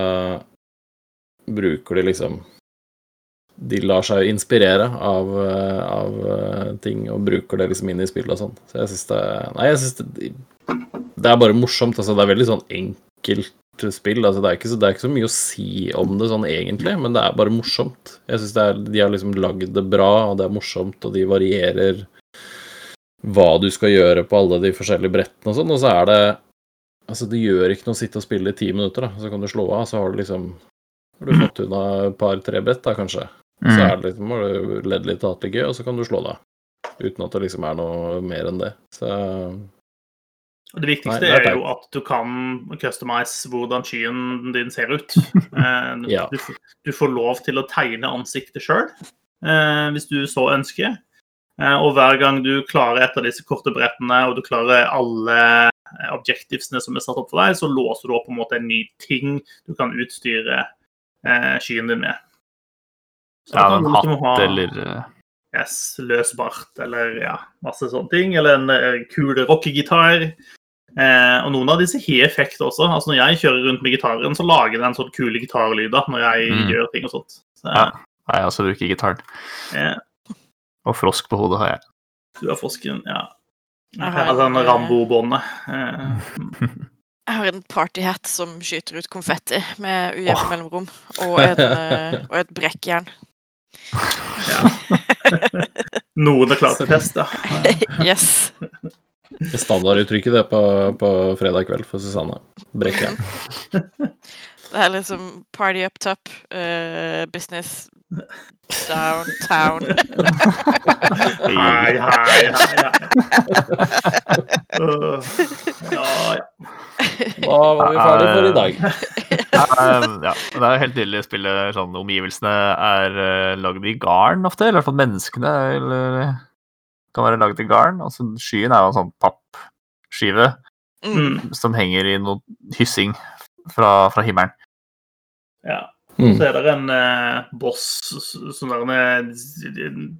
C: bruker de liksom De lar seg inspirere av, av eh, ting og bruker det liksom inn i spill og sånn. Så jeg syns det Nei, jeg syns det Det er bare morsomt. Altså, det er veldig sånn enkelt spill. Altså, det, er ikke så, det er ikke så mye å si om det sånn egentlig, men det er bare morsomt. Jeg synes er, De har liksom lagd det bra, og det er morsomt, og de varierer hva du skal gjøre på alle de forskjellige brettene og sånn, og så er det Altså, det gjør ikke noe å sitte og spille i ti minutter, da, så kan du slå av, så har du liksom Har du fått unna et par-tre brett, da, kanskje. Så
B: Mm.
C: er det liksom, har du ledd litt og hatt det gøy, og så kan du slå deg. Uten at det liksom er noe mer enn det. Så
A: Og Det viktigste
C: Nei, det er
A: er jo at du kan customize hvordan skyen din ser ut. Eh,
C: Ja.
A: du, du får lov til å tegne ansiktet sjøl, hvis du så ønsker. Eh, og hver gang du klarer et av disse korte brettene, og du klarer alle eh, objectivesene som er satt opp for deg, så låser du opp på en måte en ny ting du kan utstyre eh, skyen din med. Så
B: Ja, en hatt
A: ha-
B: eller eh,
A: Yes, løs bart eller ja, masse sånne ting. Eller en eh, kul rockegitar. Eh, og noen av disse har effekt også. Altså Når jeg kjører rundt med gitaren, så lager den sånn kule gitarlyder når jeg
B: Mm.
A: gjør ting og sånt. Så,
B: Ja. Nei, jeg også bruker gitaren.
A: eh,
B: Og frosk på hodet har jeg.
A: du har frosken, ja.
D: Jeg har
A: Altså
D: en,
A: en
D: eh,
A: Rambo-båndet. Eh,
D: Jeg har en partyhatt som skyter ut konfetti med ujevne mellomrom, og, en, eh, og et brekkjern.
A: ja. Noen er klare til fest, ja.
D: Yes.
C: Det standarduttrykket det på, på fredag kveld for Susanne. Brekke.
D: Det er liksom party up top, uh, business downtown.
A: Hei, hei, hei. hei. Ja, ja.
C: Da var vi ferdige for i dag.
B: Eh, ja, det er jo helt å spille sånn Omgivelsene er uh, lagd i garn ofte, eller i hvert fall menneskene eller, kan være laget i garn. Altså, skyen er jo en sånn pappskive
D: Mm.
B: Som henger i noe hyssing fra, fra himmelen.
A: ja.
C: Mm.
A: Så er det en eh, boss som er med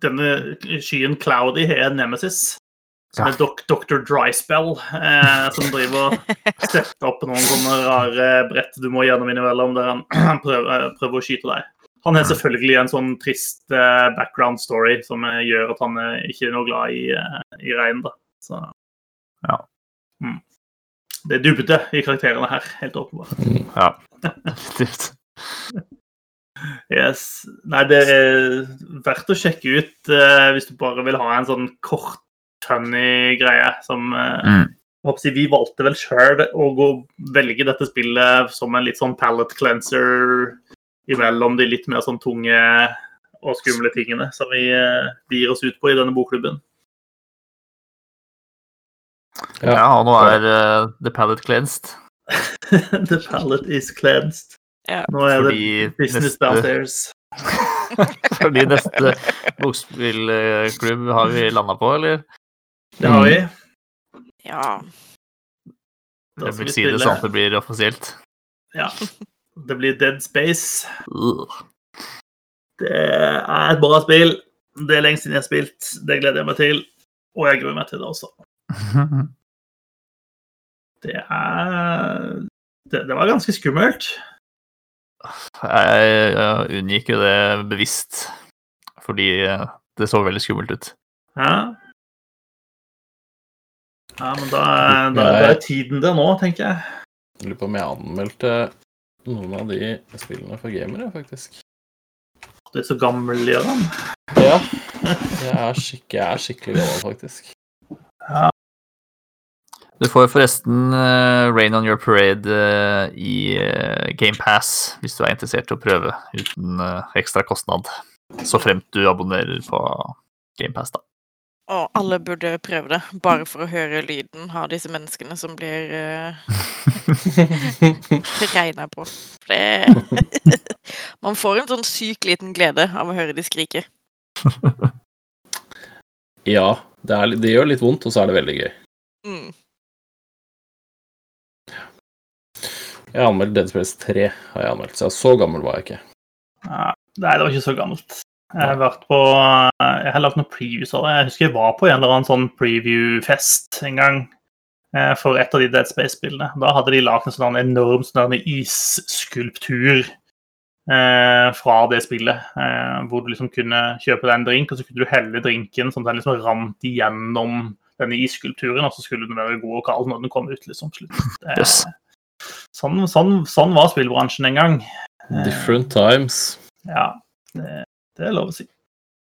A: Denne skyen Cloudy har nemesis. Som
B: Ja.
A: er dok Dr. Dryspell, eh, som driver og setter opp noen sånne rare brett du må gjennom innimellom, der han prøver, prøver å skyte deg. Han har selvfølgelig en sånn trist eh, background story som gjør at han eh, ikke er noe glad i, eh, i regn. da. Så,
B: Ja.
A: Mm. Det er dubbete i karakterene her, helt åpenbart.
B: Ja, definitivt.
A: Yes. Nei, det er verdt å sjekke ut uh, hvis du bare vil ha en sånn kort, funny greie som uh,
B: Mm.
A: Vi valgte vel sjøl å gå, velge dette spillet som en litt sånn palette cleanser imellom de litt mer sånn tunge og skumle tingene som vi eh, gir oss ut på i denne bokklubben.
C: Ja.
B: Ja, og nå er uh, The pallet cleansed.
A: The pallet is cleansed.
D: Ja.
A: Nå er
B: Fordi
A: det business
B: neste,
A: downstairs.
B: fordi neste bokspillklubb har vi landa på, eller?
A: Det har vi.
D: Ja.
B: Jeg vil
A: vi
B: si det sånn at det blir offisielt.
A: Ja. Det blir Dead Space. Det er et bra spill. Det er lenge siden jeg har spilt. Det gleder jeg meg til. Og jeg gruer meg til det også. Det er Det, det var ganske skummelt.
B: Jeg, jeg unngikk jo det bevisst, fordi det så veldig skummelt ut.
A: Ja. Ja, men da, da, da er tiden det nå, tenker jeg.
C: Jeg lurer på om jeg anmeldte noen av de spillene for gamere, faktisk.
A: Du er så gammel, Jørgen.
C: Ja. Jeg er, skikk, jeg er skikkelig gammel, faktisk.
B: Du får forresten uh, Rain on your parade uh, i uh, GamePass hvis du er interessert i å prøve uten eh, ekstra kostnad. Så fremt du abonnerer på GamePass, da.
D: Og alle burde prøve det, bare for å høre lyden av disse menneskene som blir uh, regna på. Det Man får en sånn syk liten glede av å høre de skrike.
C: Ja, det, er, det gjør litt vondt, og så er det veldig gøy.
D: Mm.
C: Jeg har anmeldt Dead Space 3, har jeg anmeldt, så så gammel var jeg ikke.
A: Nei, det var ikke så gammelt. Jeg har vært på Jeg har lagt noen previews av det. Jeg husker jeg var på en eller annen sånn preview-fest en gang eh, for et av de Dead Space-spillene. Da hadde de lagd en sånn enorm sånn isskulptur eh, fra det spillet. Eh, hvor du liksom kunne kjøpe deg en drink, og så kunne du helle drinken sånn at den liksom rant igjennom denne isskulpturen, og så skulle den være god og kald når den kom ut. liksom slutt.
B: Yes.
A: sånn, sånn, sånn var spillbransjen en gang.
C: Different times.
A: Ja, det, det er lov å si.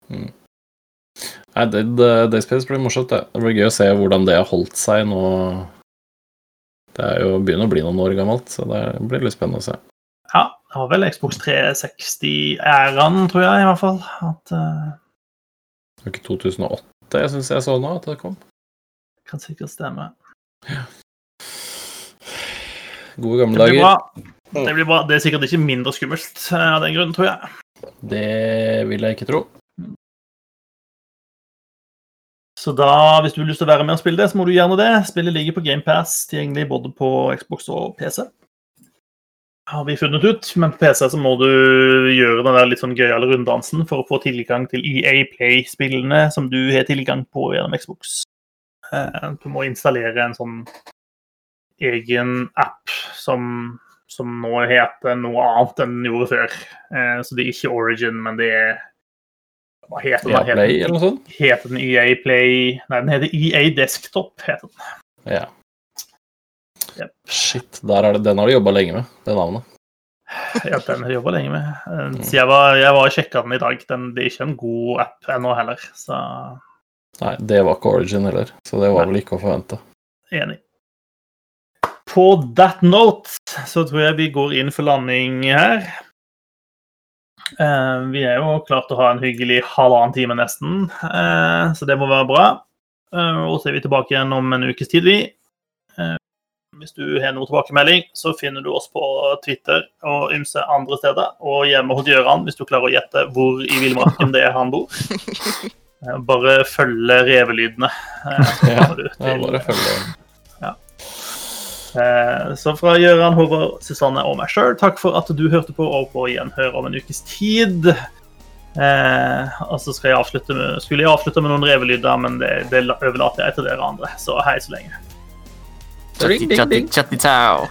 C: Nei, Dead Space blir morsomt. Det. det blir gøy å se hvordan det har holdt seg nå. Det er jo begynner å bli noen år gammelt, så det blir litt spennende å se.
A: Ja, det var vel Xbox 360-æraen, tror jeg i hvert fall. At uh,
C: Det var ikke 2008 jeg syns jeg så nå at det kom.
A: kan sikkert stemme.
C: Gode gamle
A: Det blir
C: dager.
A: bra. Det blir bra. Det er sikkert ikke mindre skummelt eh, av den grunn, tror jeg.
C: Det vil jeg ikke tro.
A: Så da, hvis du har lyst til å være med og spille det, så må du gjerne det. Spillet ligger på GamePass, tilgjengelig både på Xbox og PC. Har vi funnet ut, men på PC så må du gjøre den der litt sånn gøyale runddansen for å få tilgang til EA Play-spillene som du har tilgang på gjennom Xbox. Eh, Du må installere en sånn egen app som, som nå heter noe annet enn den gjorde før. Eh, Så det er ikke Origin, men det er Hva heter
C: EA
A: den? Heter-
C: Play eller noe sånt?
A: Heter den EA Play Nei, den heter EA Desktop. heter den.
C: Ja.
A: Yep.
C: Shit, det, den har de jobba lenge med, det navnet.
A: Ja, den har jeg jobba lenge med. Eh, Så jeg var, jeg var og sjekka den i dag. Den, det er ikke en god app ennå heller, så
C: Nei, det var ikke Origin heller, så det var vel ikke å forvente.
A: enig. På that note så tror jeg vi går inn for landing her. Uh, vi er jo klart å ha en hyggelig halvannen time nesten, uh, så det må være bra. Uh, og så er vi tilbake igjen om en ukes tid, vi. Eh, hvis du har noe tilbakemelding, så finner du oss på Twitter og ymse andre steder. Og hjemme hos Gjøran, hvis du klarer å gjette hvor i villmarken det er han bor. Bare følge revelydene.
C: Ja, Ja, bare følge
A: Så fra Gøran, Håvard, Susanne og meg sjøl, takk for at du hørte på, og på gjenhør om en ukes tid. Eh, og så skal jeg avslutte med, skulle jeg avslutte med noen revelyder, men det, det overlater jeg til dere andre. Så hei så lenge.
B: Chatty, chatty, chatty, tau.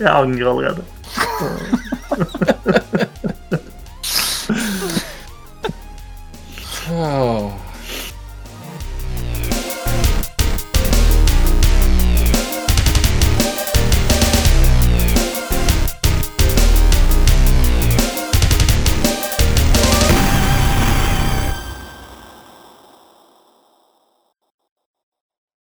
A: Jeg angrer allerede.
C: Åh.